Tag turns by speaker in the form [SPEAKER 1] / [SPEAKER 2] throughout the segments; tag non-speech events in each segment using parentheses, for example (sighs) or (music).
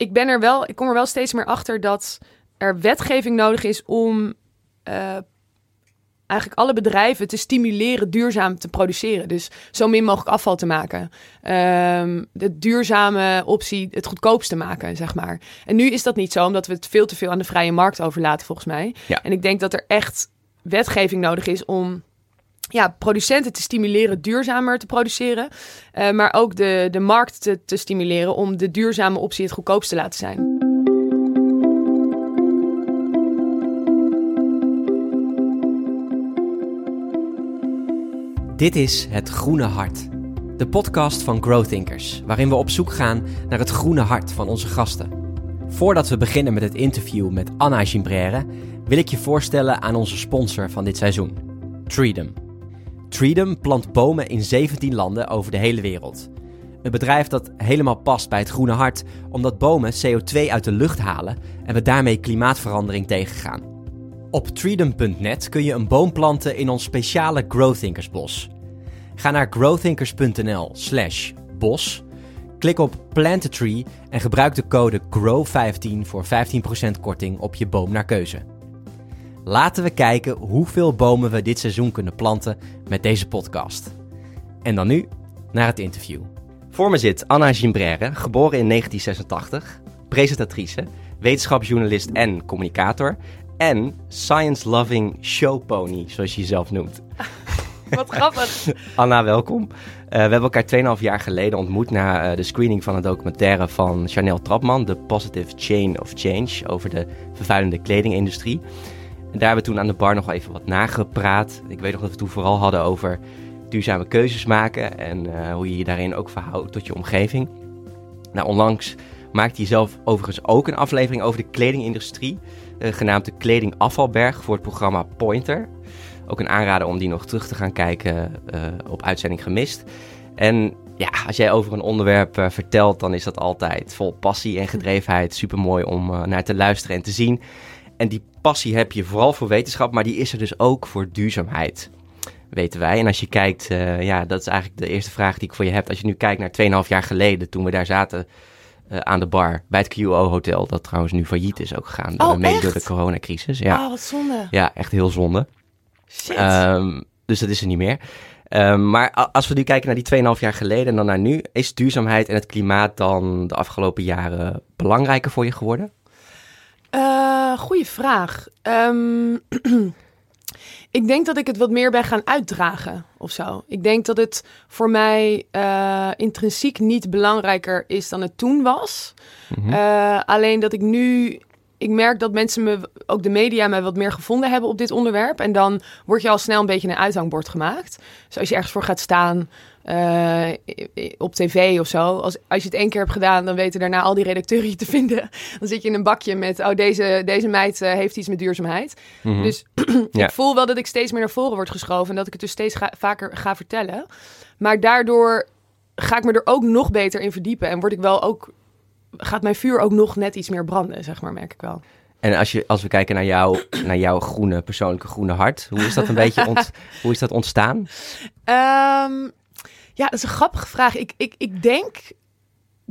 [SPEAKER 1] ik ben er wel, ik kom er wel steeds meer achter dat er wetgeving nodig is om uh, eigenlijk alle bedrijven te stimuleren duurzaam te produceren. Dus zo min mogelijk afval te maken. Um, de duurzame optie het goedkoopste maken, zeg maar. En nu is dat niet zo, omdat we het veel te veel aan de vrije markt overlaten, volgens mij.
[SPEAKER 2] Ja.
[SPEAKER 1] En ik denk dat er echt wetgeving nodig is om ja, producenten te stimuleren duurzamer te produceren. Uh, maar ook de, de markt te, stimuleren om de duurzame optie het goedkoopste te laten zijn.
[SPEAKER 2] Dit is Het Groene Hart, de podcast van Growthinkers, waarin we op zoek gaan naar het groene hart van onze gasten. Voordat we beginnen met het interview met Anna Gimbrère, wil ik je voorstellen aan onze sponsor van dit seizoen, Treedom. Treedom plant bomen in 17 landen over de hele wereld. Een bedrijf dat helemaal past bij het groene hart, omdat bomen CO2 uit de lucht halen en we daarmee klimaatverandering tegengaan. Op treedom.net kun je een boom planten in ons speciale Growthinkersbos. Ga naar growthinkers.nl slash bos, klik op Plant a Tree en gebruik de code GROW15 voor 15% korting op je boom naar keuze. Laten we kijken hoeveel bomen we dit seizoen kunnen planten met deze podcast. En dan nu naar het interview. Voor me zit Anna Gimbrère, geboren in 1986, presentatrice, wetenschapsjournalist en communicator en science-loving showpony, zoals je jezelf noemt. (laughs)
[SPEAKER 1] Wat grappig. (laughs)
[SPEAKER 2] Anna, welkom. Uh, we hebben elkaar 2,5 jaar geleden ontmoet na uh, de screening van een documentaire van Chanel Trapman, The Positive Chain of Change, over de vervuilende kledingindustrie. En daar hebben we toen aan de bar nog even wat nagepraat. Ik weet nog dat we toen vooral hadden over duurzame keuzes maken en uh, hoe je je daarin ook verhoudt tot je omgeving. Nou, onlangs maakte hij zelf overigens ook een aflevering over de kledingindustrie, uh, genaamd de Kledingafvalberg voor het programma Pointer. Ook een aanrader om die nog terug te gaan kijken uh, op uitzending gemist. En ja, als jij over een onderwerp vertelt, dan is dat altijd vol passie en gedrevenheid. Super mooi om naar te luisteren en te zien. En die passie heb je vooral voor wetenschap, maar die is er dus ook voor duurzaamheid. Weten wij. En als je kijkt, uh, ja, dat is eigenlijk de eerste vraag die ik voor je heb. Als je nu kijkt naar 2,5 jaar geleden, toen we daar zaten uh, aan de bar bij het QO-hotel, dat trouwens nu failliet is ook gegaan.
[SPEAKER 1] Oh,
[SPEAKER 2] mede
[SPEAKER 1] echt?
[SPEAKER 2] door de coronacrisis. Ja.
[SPEAKER 1] Oh, wat zonde.
[SPEAKER 2] ja, echt heel zonde.
[SPEAKER 1] Shit.
[SPEAKER 2] Um, dus dat is er niet meer. Um, maar als we nu kijken naar die 2,5 jaar geleden en dan naar nu, is duurzaamheid en het klimaat dan de afgelopen jaren belangrijker voor je geworden?
[SPEAKER 1] Uh, goeie vraag. Um, (clears throat) ik denk dat ik het wat meer ben gaan uitdragen of zo. Ik denk dat het voor mij uh, intrinsiek niet belangrijker is dan het toen was. Mm -hmm. uh, alleen dat ik nu ik merk dat mensen me, ook de media, me wat meer gevonden hebben op dit onderwerp. En dan word je al snel een beetje een uithangbord gemaakt. Dus als je ergens voor gaat staan uh, op tv of zo. Als, als je het één keer hebt gedaan, dan weten daarna al die redacteuren je te (laughs) vinden. Dan zit je in een bakje met, oh, deze, deze meid uh, heeft iets met duurzaamheid. Mm -hmm. Dus (clears throat) ja. ik voel wel dat ik steeds meer naar voren word geschoven. En dat ik het dus steeds ga, vaker ga vertellen. Maar daardoor ga ik me er ook nog beter in verdiepen. En word ik wel ook gaat mijn vuur ook nog net iets meer branden, zeg maar, merk ik wel.
[SPEAKER 2] En als, je, als we kijken naar, jou, (clears throat) naar jouw groene, persoonlijke groene hart, hoe is dat een beetje ont, (laughs) hoe is dat ontstaan?
[SPEAKER 1] Um, ja, dat is een grappige vraag. Ik, ik, ik denk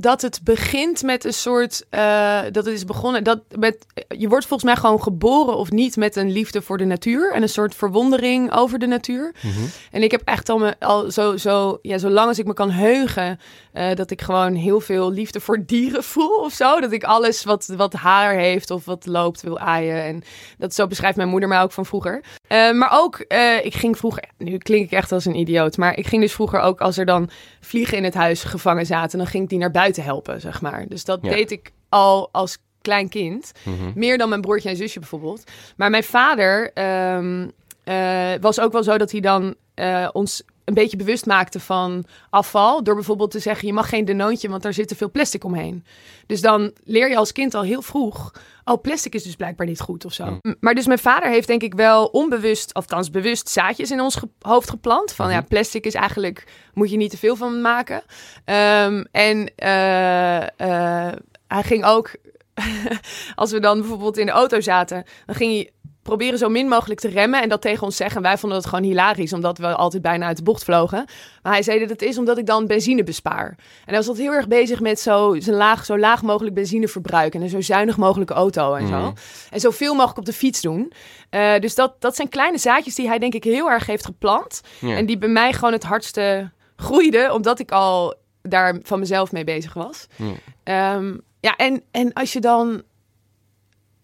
[SPEAKER 1] dat het begint met een soort, uh, dat het is begonnen, dat met, je wordt volgens mij gewoon geboren of niet met een liefde voor de natuur en een soort verwondering over de natuur.
[SPEAKER 2] Mhm.
[SPEAKER 1] Mm -hmm. En ik heb echt al, me, al zo, zo, ja, zolang als ik me kan heugen, uh, dat ik gewoon heel veel liefde voor dieren (laughs) voel of zo. Dat ik alles wat, wat haar heeft of wat loopt wil aaien. En dat zo beschrijft mijn moeder mij ook van vroeger. Uh, maar ook, ik ging vroeger, nu klink ik echt als een idioot, maar ik ging dus vroeger ook als er dan vliegen in het huis gevangen zaten, dan ging ik die naar buiten helpen, zeg maar. Dus dat ja. deed ik al als klein kind.
[SPEAKER 2] Mhm.
[SPEAKER 1] Mm -hmm. Meer dan mijn broertje en zusje bijvoorbeeld. Maar mijn vader um, uh, was ook wel zo dat hij dan uh, ons een beetje bewust maakte van afval. Door bijvoorbeeld te zeggen, je mag geen denoontje, want daar zit te veel plastic omheen. Dus dan leer je als kind al heel vroeg... oh, plastic is dus blijkbaar niet goed of zo. Maar dus mijn vader heeft denk ik wel onbewust... althans bewust zaadjes in ons ge hoofd geplant. Van ja, plastic is eigenlijk... moet je niet te veel van maken. Um, en uh, uh, hij ging ook... (laughs) als we dan bijvoorbeeld in de auto zaten... dan ging hij proberen zo min mogelijk te remmen en dat tegen ons zeggen. Wij vonden dat gewoon hilarisch, omdat we altijd bijna uit de bocht vlogen. Maar hij zei dat het is omdat ik dan benzine bespaar. En hij was altijd heel erg bezig met zo, zijn laag, zo laag mogelijk benzineverbruik en een zo zuinig mogelijke auto en zo.
[SPEAKER 2] Mhm.
[SPEAKER 1] En zoveel mogelijk op de fiets doen. Eh, dus dat, dat zijn kleine zaadjes die hij denk ik heel erg heeft geplant. En die bij mij gewoon het hardste groeiden, omdat ik al daar van mezelf mee bezig was.
[SPEAKER 2] Ja.
[SPEAKER 1] Ehm, ja, en, en als je dan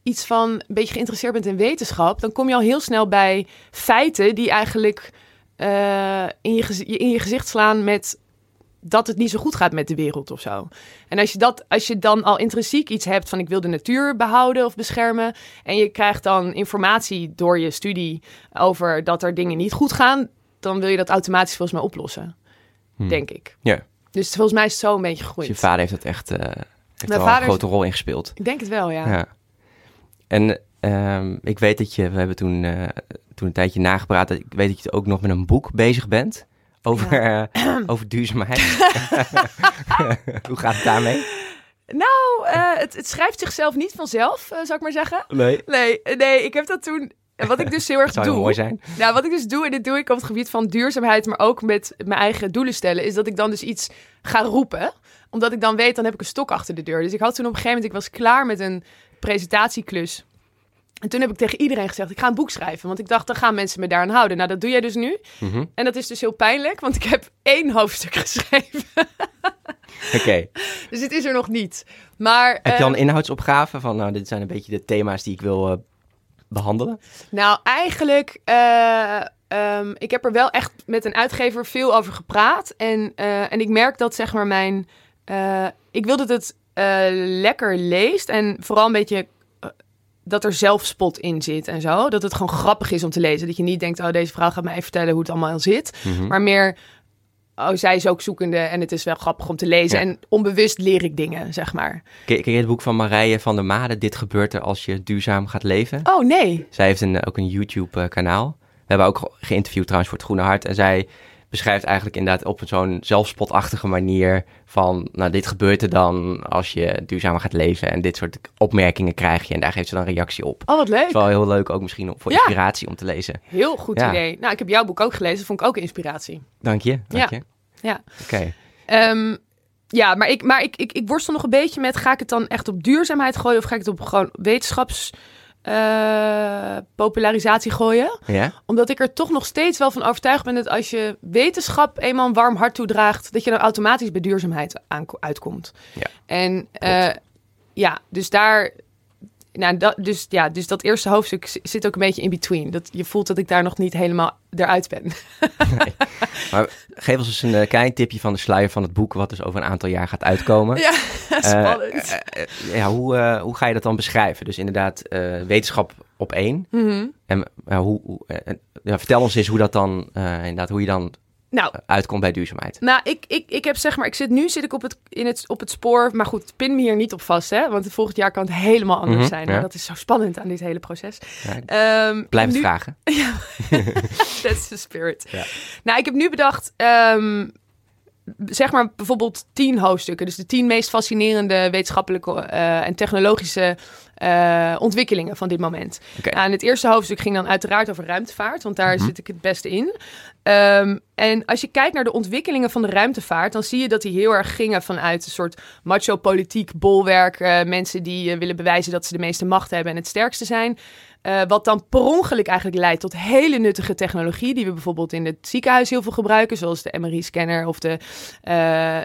[SPEAKER 1] iets van een beetje geïnteresseerd bent in wetenschap, dan kom je al heel snel bij feiten die eigenlijk eh, in, je in je gezicht slaan met dat het niet zo goed gaat met de wereld of zo. En als je, dat, als je dan al intrinsiek iets hebt van ik wil de natuur behouden of beschermen en je krijgt dan informatie door je studie over dat er dingen niet goed gaan, dan wil je dat automatisch volgens mij oplossen,
[SPEAKER 2] Hmm.
[SPEAKER 1] denk ik.
[SPEAKER 2] Ja.
[SPEAKER 1] Dus volgens mij is het zo een beetje
[SPEAKER 2] Dus
[SPEAKER 1] gegroeid.
[SPEAKER 2] je vader heeft dat echt eh, heeft
[SPEAKER 1] Mijn
[SPEAKER 2] wel
[SPEAKER 1] vader
[SPEAKER 2] een grote rol in gespeeld.
[SPEAKER 1] Ik denk het wel, ja.
[SPEAKER 2] Ja. En ehm, ik weet dat je, we hebben toen, eh, toen een tijdje nagepraat, ik weet dat je ook nog met een boek bezig bent over, eh, (clears throat) over duurzaamheid. (laughs) Hoe gaat het daarmee?
[SPEAKER 1] Nou, eh, het, het schrijft zichzelf niet vanzelf, zou ik maar zeggen.
[SPEAKER 2] Nee.
[SPEAKER 1] Nee, nee, ik heb dat toen. en Wat ik dus heel erg (laughs) doe.
[SPEAKER 2] mooi zijn.
[SPEAKER 1] Nou, wat ik dus doe, en dit doe ik op het gebied van duurzaamheid, maar ook met mijn eigen doelen stellen, is dat ik dan dus iets ga roepen. Omdat ik dan weet, dan heb ik een stok achter de deur. Dus ik had toen op een gegeven moment, ik was klaar met een presentatieklus. En toen heb ik tegen iedereen gezegd, ik ga een boek schrijven. Want ik dacht, dan gaan mensen me daaraan houden. Nou, dat doe jij dus nu.
[SPEAKER 2] Mhm.
[SPEAKER 1] En dat is dus heel pijnlijk, want ik heb één hoofdstuk (laughs) geschreven.
[SPEAKER 2] Oké.
[SPEAKER 1] Dus het is er nog niet. Maar,
[SPEAKER 2] Heb je al
[SPEAKER 1] ehm,
[SPEAKER 2] een inhoudsopgave van, nou, dit zijn een beetje de thema's die ik wil eh, behandelen?
[SPEAKER 1] Nou, eigenlijk, ehm, ik heb er wel echt met een uitgever veel over gepraat. En, eh, en ik merk dat, zeg maar, mijn... ik wil dat het lekker leest en vooral een beetje... eh, dat er zelfspot in zit en zo. Dat het gewoon grappig is om te lezen. Dat je niet denkt, oh, deze vrouw gaat mij even vertellen hoe het allemaal zit.
[SPEAKER 2] Mhm.
[SPEAKER 1] Maar meer, oh, zij is ook zoekende en het is wel grappig om te lezen.
[SPEAKER 2] Ja.
[SPEAKER 1] En onbewust leer ik dingen, zeg maar.
[SPEAKER 2] Ken, ken je het boek van Marije van der Made, Dit gebeurt er als je duurzaam gaat leven?
[SPEAKER 1] Oh, nee.
[SPEAKER 2] Zij heeft een, ook een YouTube-kanaal. We hebben ook ge- geïnterviewd trouwens voor het Groene Hart. En zij beschrijft eigenlijk inderdaad op zo'n zelfspotachtige manier van... nou, dit gebeurt er dan als je duurzamer gaat leven. En dit soort opmerkingen krijg je. En daar geeft ze dan reactie op.
[SPEAKER 1] Oh, wat leuk.
[SPEAKER 2] Het is wel heel leuk ook misschien voor
[SPEAKER 1] Ja.
[SPEAKER 2] inspiratie om te lezen.
[SPEAKER 1] Heel goed
[SPEAKER 2] Ja.
[SPEAKER 1] idee. Nou, ik heb jouw boek ook gelezen. Dat vond ik ook inspiratie.
[SPEAKER 2] Dank je. Dank
[SPEAKER 1] Ja.
[SPEAKER 2] je.
[SPEAKER 1] Ja.
[SPEAKER 2] Oké.
[SPEAKER 1] Ehm, ja, maar, ik, maar ik, ik, ik worstel nog een beetje met... ga ik het dan echt op duurzaamheid gooien... of ga ik het op gewoon wetenschaps... eh, popularisatie gooien.
[SPEAKER 2] Ja?
[SPEAKER 1] Omdat ik er toch nog steeds wel van overtuigd ben... dat als je wetenschap eenmaal een warm hart toedraagt... dat je dan automatisch bij duurzaamheid uitkomt.
[SPEAKER 2] Ja,
[SPEAKER 1] En eh, ja, dus daar... Nou, dat, dus, ja, dus dat eerste hoofdstuk zit ook een beetje in between. Dat, je voelt dat ik daar nog niet helemaal eruit ben. (laughs) (laughs)
[SPEAKER 2] Maar geef ons eens een eh, klein tipje van de sluier van het boek... wat dus over een aantal jaar gaat uitkomen. (laughs)
[SPEAKER 1] Ja,
[SPEAKER 2] Eh,
[SPEAKER 1] spannend.
[SPEAKER 2] eh, ja, hoe, hoe ga je dat dan beschrijven? Dus inderdaad, wetenschap op één.
[SPEAKER 1] Mhm.
[SPEAKER 2] En hoe, ja, vertel ons eens hoe dat dan, inderdaad, hoe je dan
[SPEAKER 1] Nou,
[SPEAKER 2] eh, uitkomt bij duurzaamheid.
[SPEAKER 1] Nou, ik, ik, ik heb zeg maar, ik zit nu zit ik op het, in het, op het spoor. Maar goed, pin me hier niet op vast, hè? Want volgend jaar kan het helemaal anders
[SPEAKER 2] Mhm,
[SPEAKER 1] zijn.
[SPEAKER 2] ja.
[SPEAKER 1] En dat is zo spannend aan dit hele proces.
[SPEAKER 2] Ja,
[SPEAKER 1] Ehm,
[SPEAKER 2] blijf het
[SPEAKER 1] nu,
[SPEAKER 2] vragen. (laughs) (laughs)
[SPEAKER 1] That's the spirit.
[SPEAKER 2] Ja.
[SPEAKER 1] Nou, ik heb nu bedacht, ehm, zeg maar bijvoorbeeld tien hoofdstukken. Dus de tien meest fascinerende wetenschappelijke eh, en technologische eh, ontwikkelingen van dit moment.
[SPEAKER 2] Oké.
[SPEAKER 1] Nou, en het eerste hoofdstuk ging dan uiteraard over ruimtevaart, want daar
[SPEAKER 2] Mhm.
[SPEAKER 1] zit ik het beste in. Ehm, en als je kijkt naar de ontwikkelingen van de ruimtevaart, dan zie je dat die heel erg gingen vanuit een soort macho-politiek bolwerk. eh, mensen die willen bewijzen dat ze de meeste macht hebben en het sterkste zijn. Eh, wat dan per ongeluk eigenlijk leidt tot hele nuttige technologie, die we bijvoorbeeld in het ziekenhuis heel veel gebruiken, zoals de MRI-scanner of de, eh,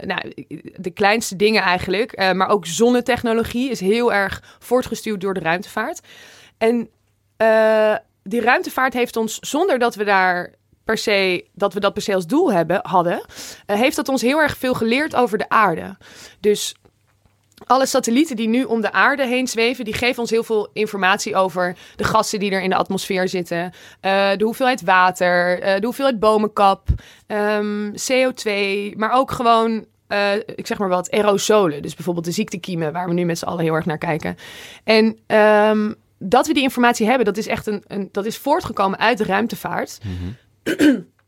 [SPEAKER 1] nou, de kleinste dingen eigenlijk. Eh, maar ook zonnetechnologie is heel erg voortgestuurd door de ruimtevaart. En die ruimtevaart heeft ons, zonder dat we daar per se, dat we dat per se als doel hebben, hadden, heeft dat ons heel erg veel geleerd over de aarde. Dus alle satellieten die nu om de aarde heen zweven, die geven ons heel veel informatie over de gassen die er in de atmosfeer zitten, eh, de hoeveelheid water, eh, de hoeveelheid bomenkap, ehm, CO2, maar ook gewoon, eh, ik zeg maar wat, aerosolen. Dus bijvoorbeeld de ziektekiemen, waar we nu met z'n allen heel erg naar kijken. En ehm, dat we die informatie hebben, dat is echt een, een dat is voortgekomen uit de ruimtevaart.
[SPEAKER 2] Mhm. (clears throat)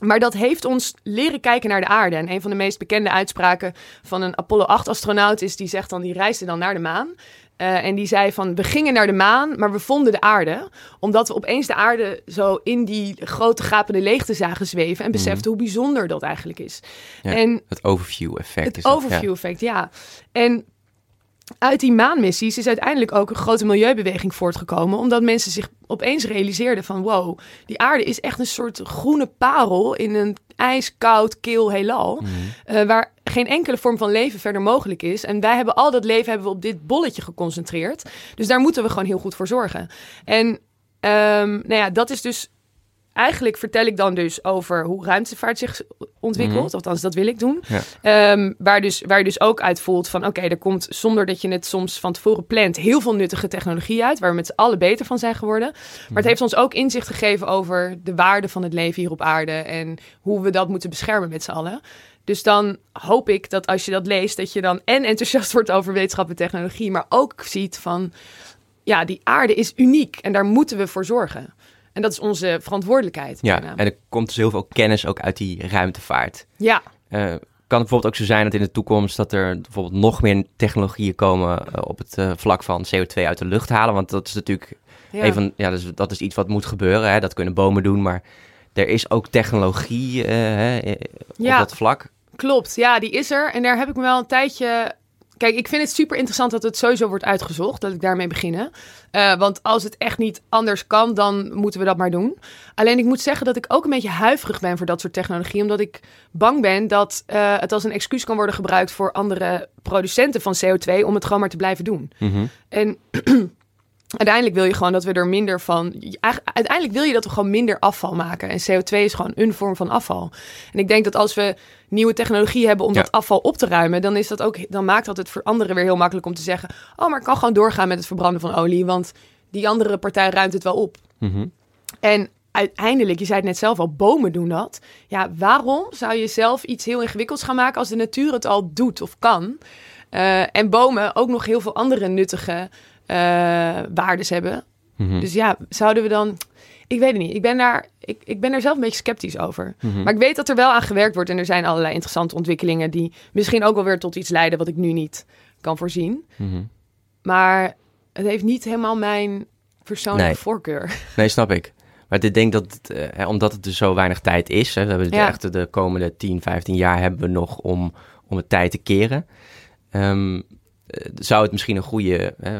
[SPEAKER 1] Maar dat heeft ons leren kijken naar de aarde. En een van de meest bekende uitspraken van een Apollo 8-astronaut is... die zegt dan, die reisde dan naar de maan. Uh, en die zei van, we gingen naar de maan, maar we vonden de aarde. Omdat we opeens de aarde zo in die grote gapende leegte zagen zweven. En beseften hoe bijzonder dat eigenlijk is.
[SPEAKER 2] Ja,
[SPEAKER 1] en
[SPEAKER 2] het overview effect.
[SPEAKER 1] het overview effect, ja. En uit die maanmissies is uiteindelijk ook een grote milieubeweging voortgekomen. Omdat mensen zich opeens realiseerden van wow, die aarde is echt een soort groene parel in een ijskoud, kil heelal.
[SPEAKER 2] Mhm.
[SPEAKER 1] eh, waar geen enkele vorm van leven verder mogelijk is. En wij hebben al dat leven hebben we op dit bolletje geconcentreerd. Dus daar moeten we gewoon heel goed voor zorgen. En ehm, nou ja, dat is dus eigenlijk vertel ik dan dus over hoe ruimtevaart zich ontwikkelt.
[SPEAKER 2] Mhm.
[SPEAKER 1] Althans, dat wil ik doen.
[SPEAKER 2] Ja.
[SPEAKER 1] Ehm, waar, dus, waar je dus ook uit voelt van... oké, er komt zonder dat je het soms van tevoren plant... heel veel nuttige technologie uit... waar we met z'n allen beter van zijn geworden. Maar
[SPEAKER 2] Mhm.
[SPEAKER 1] het heeft ons ook inzicht gegeven over de waarde van het leven hier op aarde... en hoe we dat moeten beschermen met z'n allen. Dus dan hoop ik dat als je dat leest... dat je dan en enthousiast (laughs) wordt over wetenschap en technologie... maar ook ziet van... ja, die aarde is uniek en daar moeten we voor zorgen. En dat is onze verantwoordelijkheid.
[SPEAKER 2] Ja, en er komt dus heel veel kennis ook uit die ruimtevaart.
[SPEAKER 1] ja.
[SPEAKER 2] Eh, kan het bijvoorbeeld ook zo zijn dat in de toekomst dat er bijvoorbeeld nog meer technologieën komen eh, op het eh, vlak van CO2 uit de lucht halen? Want dat is natuurlijk
[SPEAKER 1] ja.
[SPEAKER 2] een van, ja, dus dat is iets wat moet gebeuren. Hè? Dat kunnen bomen doen, maar er is ook technologie hè, eh,
[SPEAKER 1] Ja.
[SPEAKER 2] op dat vlak.
[SPEAKER 1] Klopt, ja, die is er. En daar heb ik me wel een tijdje. Kijk, ik vind het super interessant dat het sowieso wordt uitgezocht. Dat ik daarmee beginnen. Eh, want als het echt niet anders kan, dan moeten we dat maar doen. Alleen ik moet zeggen dat ik ook een beetje huiverig ben voor dat soort technologie. Omdat ik bang ben dat eh, het als een excuus kan worden gebruikt voor andere producenten van CO2 om het gewoon maar te blijven doen.
[SPEAKER 2] Mhm.
[SPEAKER 1] En (clears throat) uiteindelijk wil je gewoon dat we er minder van. Uiteindelijk wil je dat we gewoon minder afval maken. En CO2 is gewoon een vorm van afval. En ik denk dat als we nieuwe technologie hebben om
[SPEAKER 2] Ja.
[SPEAKER 1] dat afval op te ruimen, dan is dat ook. Dan maakt dat het voor anderen weer heel makkelijk om te zeggen: Oh, maar ik kan gewoon doorgaan met het verbranden van olie. Want die andere partij ruimt het wel op.
[SPEAKER 2] Mhm.
[SPEAKER 1] En uiteindelijk, je zei het net zelf al, bomen doen dat. Ja, waarom zou je zelf iets heel ingewikkelds gaan maken als de natuur het al doet of kan? Eh, en bomen ook nog heel veel andere nuttige waardes hebben.
[SPEAKER 2] Mhm.
[SPEAKER 1] Dus ja, zouden we dan... Ik weet het niet. Ik ben, daar, ik, ik ben daar zelf een beetje sceptisch over.
[SPEAKER 2] Mhm.
[SPEAKER 1] Maar ik weet dat er wel aan gewerkt wordt. En er zijn allerlei interessante ontwikkelingen... die misschien ook wel weer tot iets leiden... wat ik nu niet kan voorzien.
[SPEAKER 2] Mhm.
[SPEAKER 1] Maar het heeft niet helemaal mijn persoonlijke
[SPEAKER 2] Nee.
[SPEAKER 1] voorkeur. (laughs)
[SPEAKER 2] Nee, snap ik. Maar ik denk dat, het, eh, omdat het dus zo weinig tijd is, hè, we hebben het
[SPEAKER 1] Ja.
[SPEAKER 2] echt de komende 10, 15 jaar hebben we nog om, om het tijd te keren. Ehm, eh, zou het misschien een goede, eh,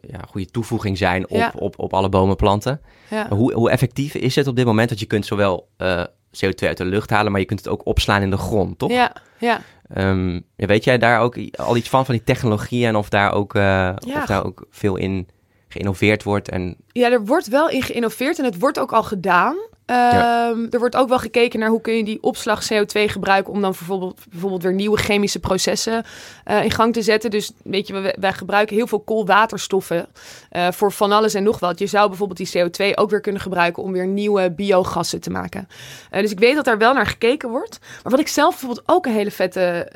[SPEAKER 2] ja, goede toevoeging zijn op,
[SPEAKER 1] Ja.
[SPEAKER 2] op, op alle bomen planten.
[SPEAKER 1] Ja.
[SPEAKER 2] Maar Hoe, hoe effectief is het op dit moment? Dat je kunt zowel eh, CO2 uit de lucht halen, maar je kunt het ook opslaan in de grond, toch?
[SPEAKER 1] Ja, ja.
[SPEAKER 2] Ehm, weet jij daar ook al iets van, van die technologieën en of daar ook, eh, of daar ook veel in geïnnoveerd wordt? En,
[SPEAKER 1] Ja, er wordt wel in geïnnoveerd en het wordt ook al gedaan. Ehm, Er wordt ook wel gekeken naar hoe kun je die opslag CO2 gebruiken om dan bijvoorbeeld, bijvoorbeeld weer nieuwe chemische processen eh, in gang te zetten. Dus weet je, wij, gebruiken heel veel koolwaterstoffen eh, voor van alles en nog wat. Je zou bijvoorbeeld die CO2 ook weer kunnen gebruiken om weer nieuwe biogassen te maken. Eh, dus ik weet dat daar wel naar gekeken wordt. Maar wat ik zelf bijvoorbeeld ook een hele vette,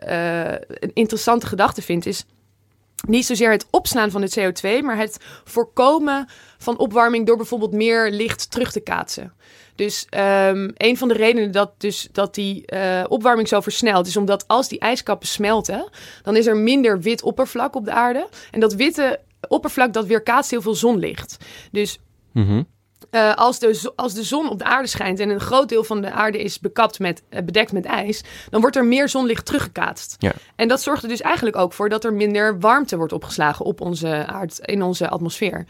[SPEAKER 1] een interessante gedachte vind, is niet zozeer het opslaan van het CO2, maar het voorkomen van opwarming door bijvoorbeeld meer licht terug te kaatsen. Dus ehm, een van de redenen dat, dus, dat die eh, opwarming zo versnelt, is omdat als die ijskappen smelten, dan is er minder wit oppervlak op de aarde. En dat witte oppervlak, dat weerkaatst heel veel zonlicht. Dus
[SPEAKER 2] Mhm.
[SPEAKER 1] eh, als, de, als de zon op de aarde schijnt en een groot deel van de aarde is bekapt met, eh, bedekt met ijs, dan wordt er meer zonlicht teruggekaatst.
[SPEAKER 2] Ja.
[SPEAKER 1] En dat zorgt er dus eigenlijk ook voor dat er minder warmte wordt opgeslagen op onze aard, in onze atmosfeer.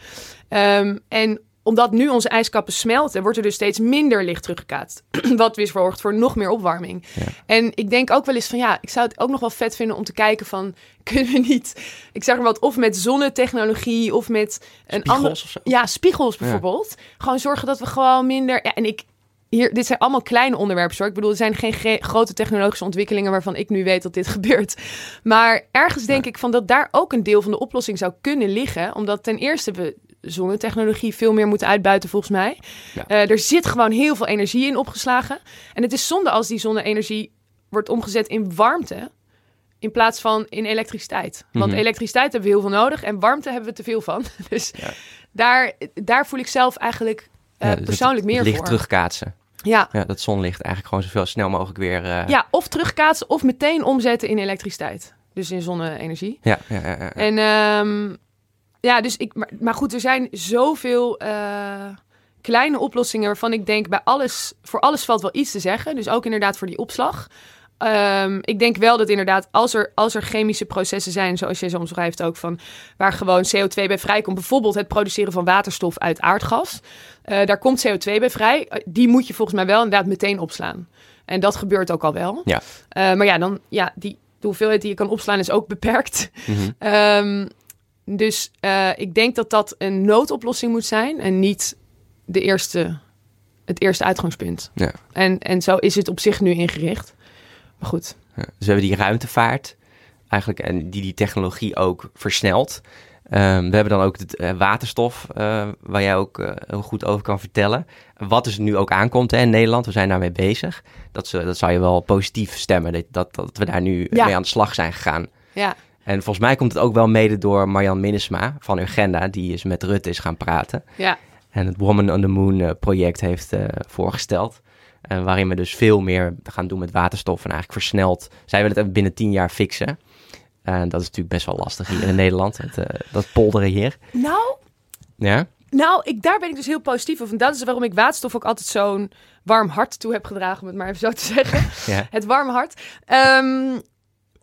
[SPEAKER 1] Ehm, en omdat nu onze ijskappen smelten, wordt er dus steeds minder licht teruggekaatst. (clears throat) Wat weer zorgt voor nog meer opwarming.
[SPEAKER 2] Ja.
[SPEAKER 1] En ik denk ook wel eens van ja, ik zou het ook nog wel vet vinden om te kijken van (laughs) kunnen we niet, ik zeg maar wat, of met zonnetechnologie of met een andere. Ja, spiegels bijvoorbeeld. Gewoon zorgen dat we gewoon minder. Ja, en ik. Hier, dit zijn allemaal kleine onderwerpen hoor. Ik bedoel, er zijn geen ge- grote technologische ontwikkelingen waarvan ik nu weet dat dit (laughs) gebeurt. Maar ergens denk ik van dat daar ook een deel van de oplossing zou kunnen liggen. Omdat ten eerste we zonnetechnologie veel meer moeten uitbuiten volgens mij.
[SPEAKER 2] Ja.
[SPEAKER 1] Eh, er zit gewoon heel veel energie in opgeslagen. En het is zonde als die zonne-energie wordt omgezet in warmte. In plaats van in elektriciteit. Want
[SPEAKER 2] Mhm.
[SPEAKER 1] elektriciteit hebben we heel veel nodig en warmte hebben we te veel van. (laughs) Dus
[SPEAKER 2] Ja.
[SPEAKER 1] daar, daar voel ik zelf eigenlijk eh,
[SPEAKER 2] Ja, dus
[SPEAKER 1] persoonlijk meer
[SPEAKER 2] het licht
[SPEAKER 1] voor.
[SPEAKER 2] terugkaatsen.
[SPEAKER 1] Ja.
[SPEAKER 2] Ja, dat zonlicht eigenlijk gewoon zoveel snel mogelijk weer... eh,
[SPEAKER 1] ja, of terugkaatsen of meteen omzetten in elektriciteit. Dus in zonne-energie.
[SPEAKER 2] ja, ja, ja, ja.
[SPEAKER 1] En ehm, ja, dus ik, maar, maar goed, er zijn zoveel eh, kleine oplossingen waarvan ik denk bij alles, voor alles valt wel iets te zeggen. Dus ook inderdaad voor die opslag. Ehm, ik denk wel dat inderdaad, als er, als er chemische processen zijn, zoals jij zo omschrijft ook, van waar gewoon CO2 bij vrijkomt, bijvoorbeeld het produceren van waterstof uit aardgas, eh, daar komt CO2 bij vrij. Eh, Die moet je volgens mij wel inderdaad meteen opslaan. En dat gebeurt ook al wel.
[SPEAKER 2] Ja.
[SPEAKER 1] Maar ja, dan, ja die, de hoeveelheid die je kan opslaan is ook beperkt. (laughs) Ehm, dus eh, ik denk dat dat een noodoplossing moet zijn en niet de eerste, het eerste uitgangspunt.
[SPEAKER 2] Ja.
[SPEAKER 1] En, en zo is het op zich nu ingericht. Maar goed.
[SPEAKER 2] Ja, Dus we hebben die ruimtevaart eigenlijk en die die technologie ook versnelt. Ehm, we hebben dan ook het eh, waterstof, eh, waar jij ook heel goed over kan vertellen. Wat dus nu ook aankomt hè, in Nederland, we zijn daarmee bezig. Dat, ze, dat zou je wel positief stemmen, dat, dat, dat we daar nu
[SPEAKER 1] Ja.
[SPEAKER 2] mee aan de slag zijn gegaan.
[SPEAKER 1] Ja,
[SPEAKER 2] En volgens mij komt het ook wel mede door Marjan Minnesma van Urgenda, die is met Rutte is gaan praten.
[SPEAKER 1] ja,
[SPEAKER 2] En het Woman on the Moon eh, project heeft eh, voorgesteld. En waarin we dus veel meer gaan doen met waterstof. En eigenlijk versneld. Zij willen het binnen tien jaar fixen. En dat is natuurlijk best wel lastig hier in (sighs) Nederland. Het, eh, dat polderen hier.
[SPEAKER 1] Nou,
[SPEAKER 2] Ja?
[SPEAKER 1] nou ik, daar ben ik dus heel positief over. En dat is waarom ik waterstof ook altijd zo'n warm hart toe heb gedragen, om het maar even zo te zeggen. (laughs)
[SPEAKER 2] Ja.
[SPEAKER 1] Het warme hart. Ehm,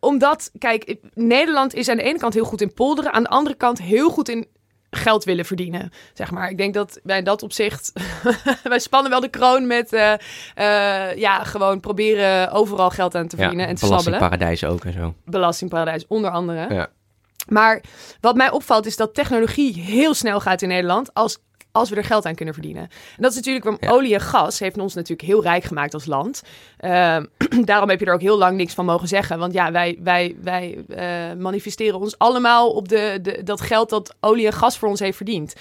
[SPEAKER 1] omdat, kijk, Nederland is aan de ene kant heel goed in polderen, aan de andere kant heel goed in geld willen verdienen, zeg maar. Ik denk dat wij in dat opzicht, (laughs) wij spannen wel de kroon met, eh, eh, ja, gewoon proberen overal geld aan te verdienen en te snabbelen.
[SPEAKER 2] belastingparadijs ook en zo.
[SPEAKER 1] Belastingparadijs, onder andere.
[SPEAKER 2] Ja.
[SPEAKER 1] Maar wat mij opvalt is dat technologie heel snel gaat in Nederland als, als we er geld aan kunnen verdienen. En dat is natuurlijk
[SPEAKER 2] Ja.
[SPEAKER 1] olie en gas heeft ons natuurlijk heel rijk gemaakt als land. Ehm, (clears throat) daarom heb je er ook heel lang niks van mogen zeggen. Want ja, wij, wij, wij eh, manifesteren ons allemaal op de, de, dat geld dat olie en gas voor ons heeft verdiend.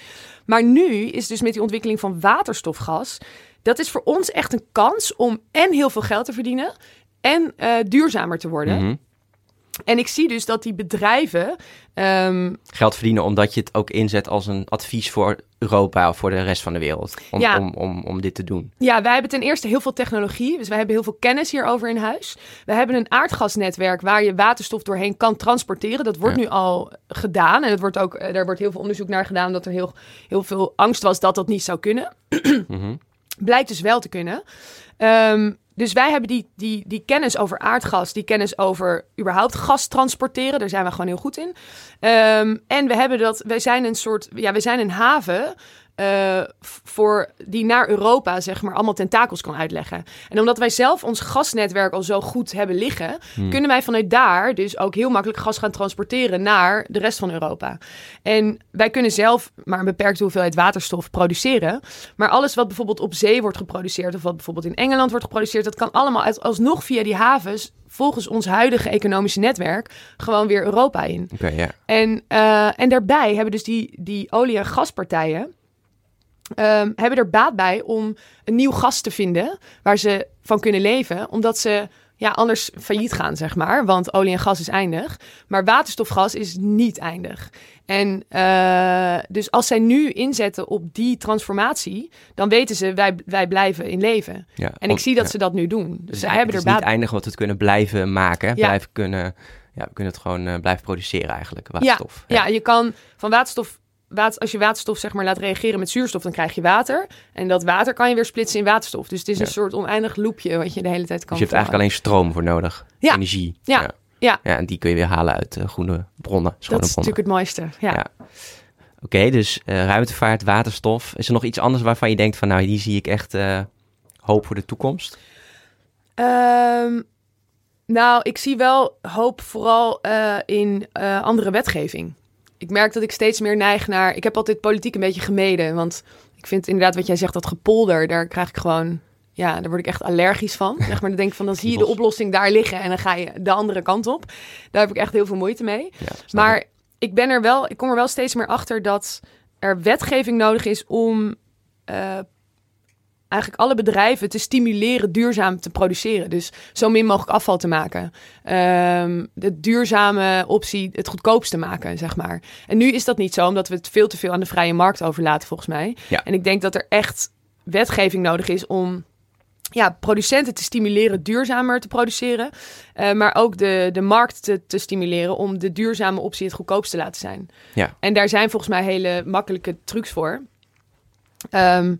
[SPEAKER 1] Maar nu is dus met die ontwikkeling van waterstofgas... dat is voor ons echt een kans om en heel veel geld te verdienen... en eh, duurzamer te worden.
[SPEAKER 2] Mhm.
[SPEAKER 1] En ik zie dus dat die bedrijven. ehm,
[SPEAKER 2] Geld verdienen omdat je het ook inzet als een advies voor Europa of voor de rest van de wereld. Om,
[SPEAKER 1] Ja.
[SPEAKER 2] om, om, om dit te doen.
[SPEAKER 1] ja, wij hebben ten eerste heel veel technologie. Dus wij hebben heel veel kennis hierover in huis. We hebben een aardgasnetwerk waar je waterstof doorheen kan transporteren. Dat wordt
[SPEAKER 2] Ja.
[SPEAKER 1] nu al gedaan. En het wordt ook, eh, er wordt heel veel onderzoek naar gedaan. Dat er heel, heel veel angst was dat dat niet zou kunnen.
[SPEAKER 2] Mhm.
[SPEAKER 1] Blijkt dus wel te kunnen. Ehm, dus wij hebben die, die, die kennis over aardgas, die kennis over überhaupt gas transporteren. Daar zijn we gewoon heel goed in. Ehm, en we hebben dat, wij zijn een soort, ja, we zijn een haven. Eh, voor die naar Europa zeg maar allemaal tentakels kan uitleggen. En omdat wij zelf ons gasnetwerk al zo goed hebben liggen,
[SPEAKER 2] Hmm.
[SPEAKER 1] kunnen wij vanuit daar dus ook heel makkelijk gas gaan transporteren naar de rest van Europa. En wij kunnen zelf maar een beperkte hoeveelheid waterstof produceren. Maar alles wat bijvoorbeeld op zee wordt geproduceerd, of wat bijvoorbeeld in Engeland wordt geproduceerd, dat kan allemaal uit, alsnog via die havens, volgens ons huidige economische netwerk, gewoon weer Europa in.
[SPEAKER 2] Oké, ja.
[SPEAKER 1] En, eh, en daarbij hebben dus die, die olie- en gaspartijen. Ehm, hebben er baat bij om een nieuw gas te vinden waar ze van kunnen leven, omdat ze ja, anders failliet gaan, zeg maar. Want olie en gas is eindig, maar waterstofgas is niet eindig. En eh, dus als zij nu inzetten op die transformatie, dan weten ze, wij, wij blijven in leven.
[SPEAKER 2] ja.
[SPEAKER 1] En
[SPEAKER 2] Om-
[SPEAKER 1] ik zie dat
[SPEAKER 2] ja.
[SPEAKER 1] ze dat nu doen. Dus
[SPEAKER 2] Dus
[SPEAKER 1] zij
[SPEAKER 2] het
[SPEAKER 1] hebben
[SPEAKER 2] is
[SPEAKER 1] er baat
[SPEAKER 2] niet eindig wat we het kunnen blijven maken.
[SPEAKER 1] Ja.
[SPEAKER 2] Blijven kunnen, ja, we kunnen het gewoon eh, blijven produceren eigenlijk, waterstof.
[SPEAKER 1] Ja, je kan van waterstof, water, als je waterstof zeg maar laat reageren met zuurstof, dan krijg je water. En dat water kan je weer splitsen in waterstof. Dus het is
[SPEAKER 2] Ja.
[SPEAKER 1] een soort oneindig loopje wat je de hele tijd kan
[SPEAKER 2] Dus je hebt eigenlijk alleen stroom voor nodig.
[SPEAKER 1] Ja.
[SPEAKER 2] Energie.
[SPEAKER 1] Ja.
[SPEAKER 2] ja.
[SPEAKER 1] Ja.
[SPEAKER 2] Ja, en die kun je weer halen uit eh, groene bronnen,
[SPEAKER 1] Dat is
[SPEAKER 2] bronnen.
[SPEAKER 1] natuurlijk het mooiste. Ja.
[SPEAKER 2] Oké, dus eh, ruimtevaart, waterstof. Is er nog iets anders waarvan je denkt van, nou, hier zie ik echt eh, hoop voor de toekomst?
[SPEAKER 1] Ehm, nou, ik zie wel hoop vooral in andere wetgeving. Ik merk dat ik steeds meer neig naar... Ik heb altijd politiek een beetje gemeden. Want ik vind inderdaad wat jij zegt, dat gepolder, daar krijg ik gewoon... Ja, daar word ik echt allergisch van. Zeg maar, dan denk ik van, dan zie je de oplossing daar liggen en dan ga je de andere kant op. Daar heb ik echt heel veel moeite mee.
[SPEAKER 2] Ja.
[SPEAKER 1] Maar ik ben er wel, ik kom er wel steeds meer achter dat er wetgeving nodig is om eh, eigenlijk alle bedrijven te stimuleren duurzaam te produceren. Dus zo min mogelijk afval te maken. Ehm, de duurzame optie het goedkoopste maken, zeg maar. En nu is dat niet zo, omdat we het veel te veel aan de vrije markt overlaten, volgens mij.
[SPEAKER 2] Ja.
[SPEAKER 1] En ik denk dat er echt wetgeving nodig is om ja, producenten te stimuleren duurzamer te produceren. eh, maar ook de, de markt te, te stimuleren om de duurzame optie het goedkoopst te laten zijn.
[SPEAKER 2] Ja.
[SPEAKER 1] En daar zijn volgens mij hele makkelijke trucs voor. Ehm,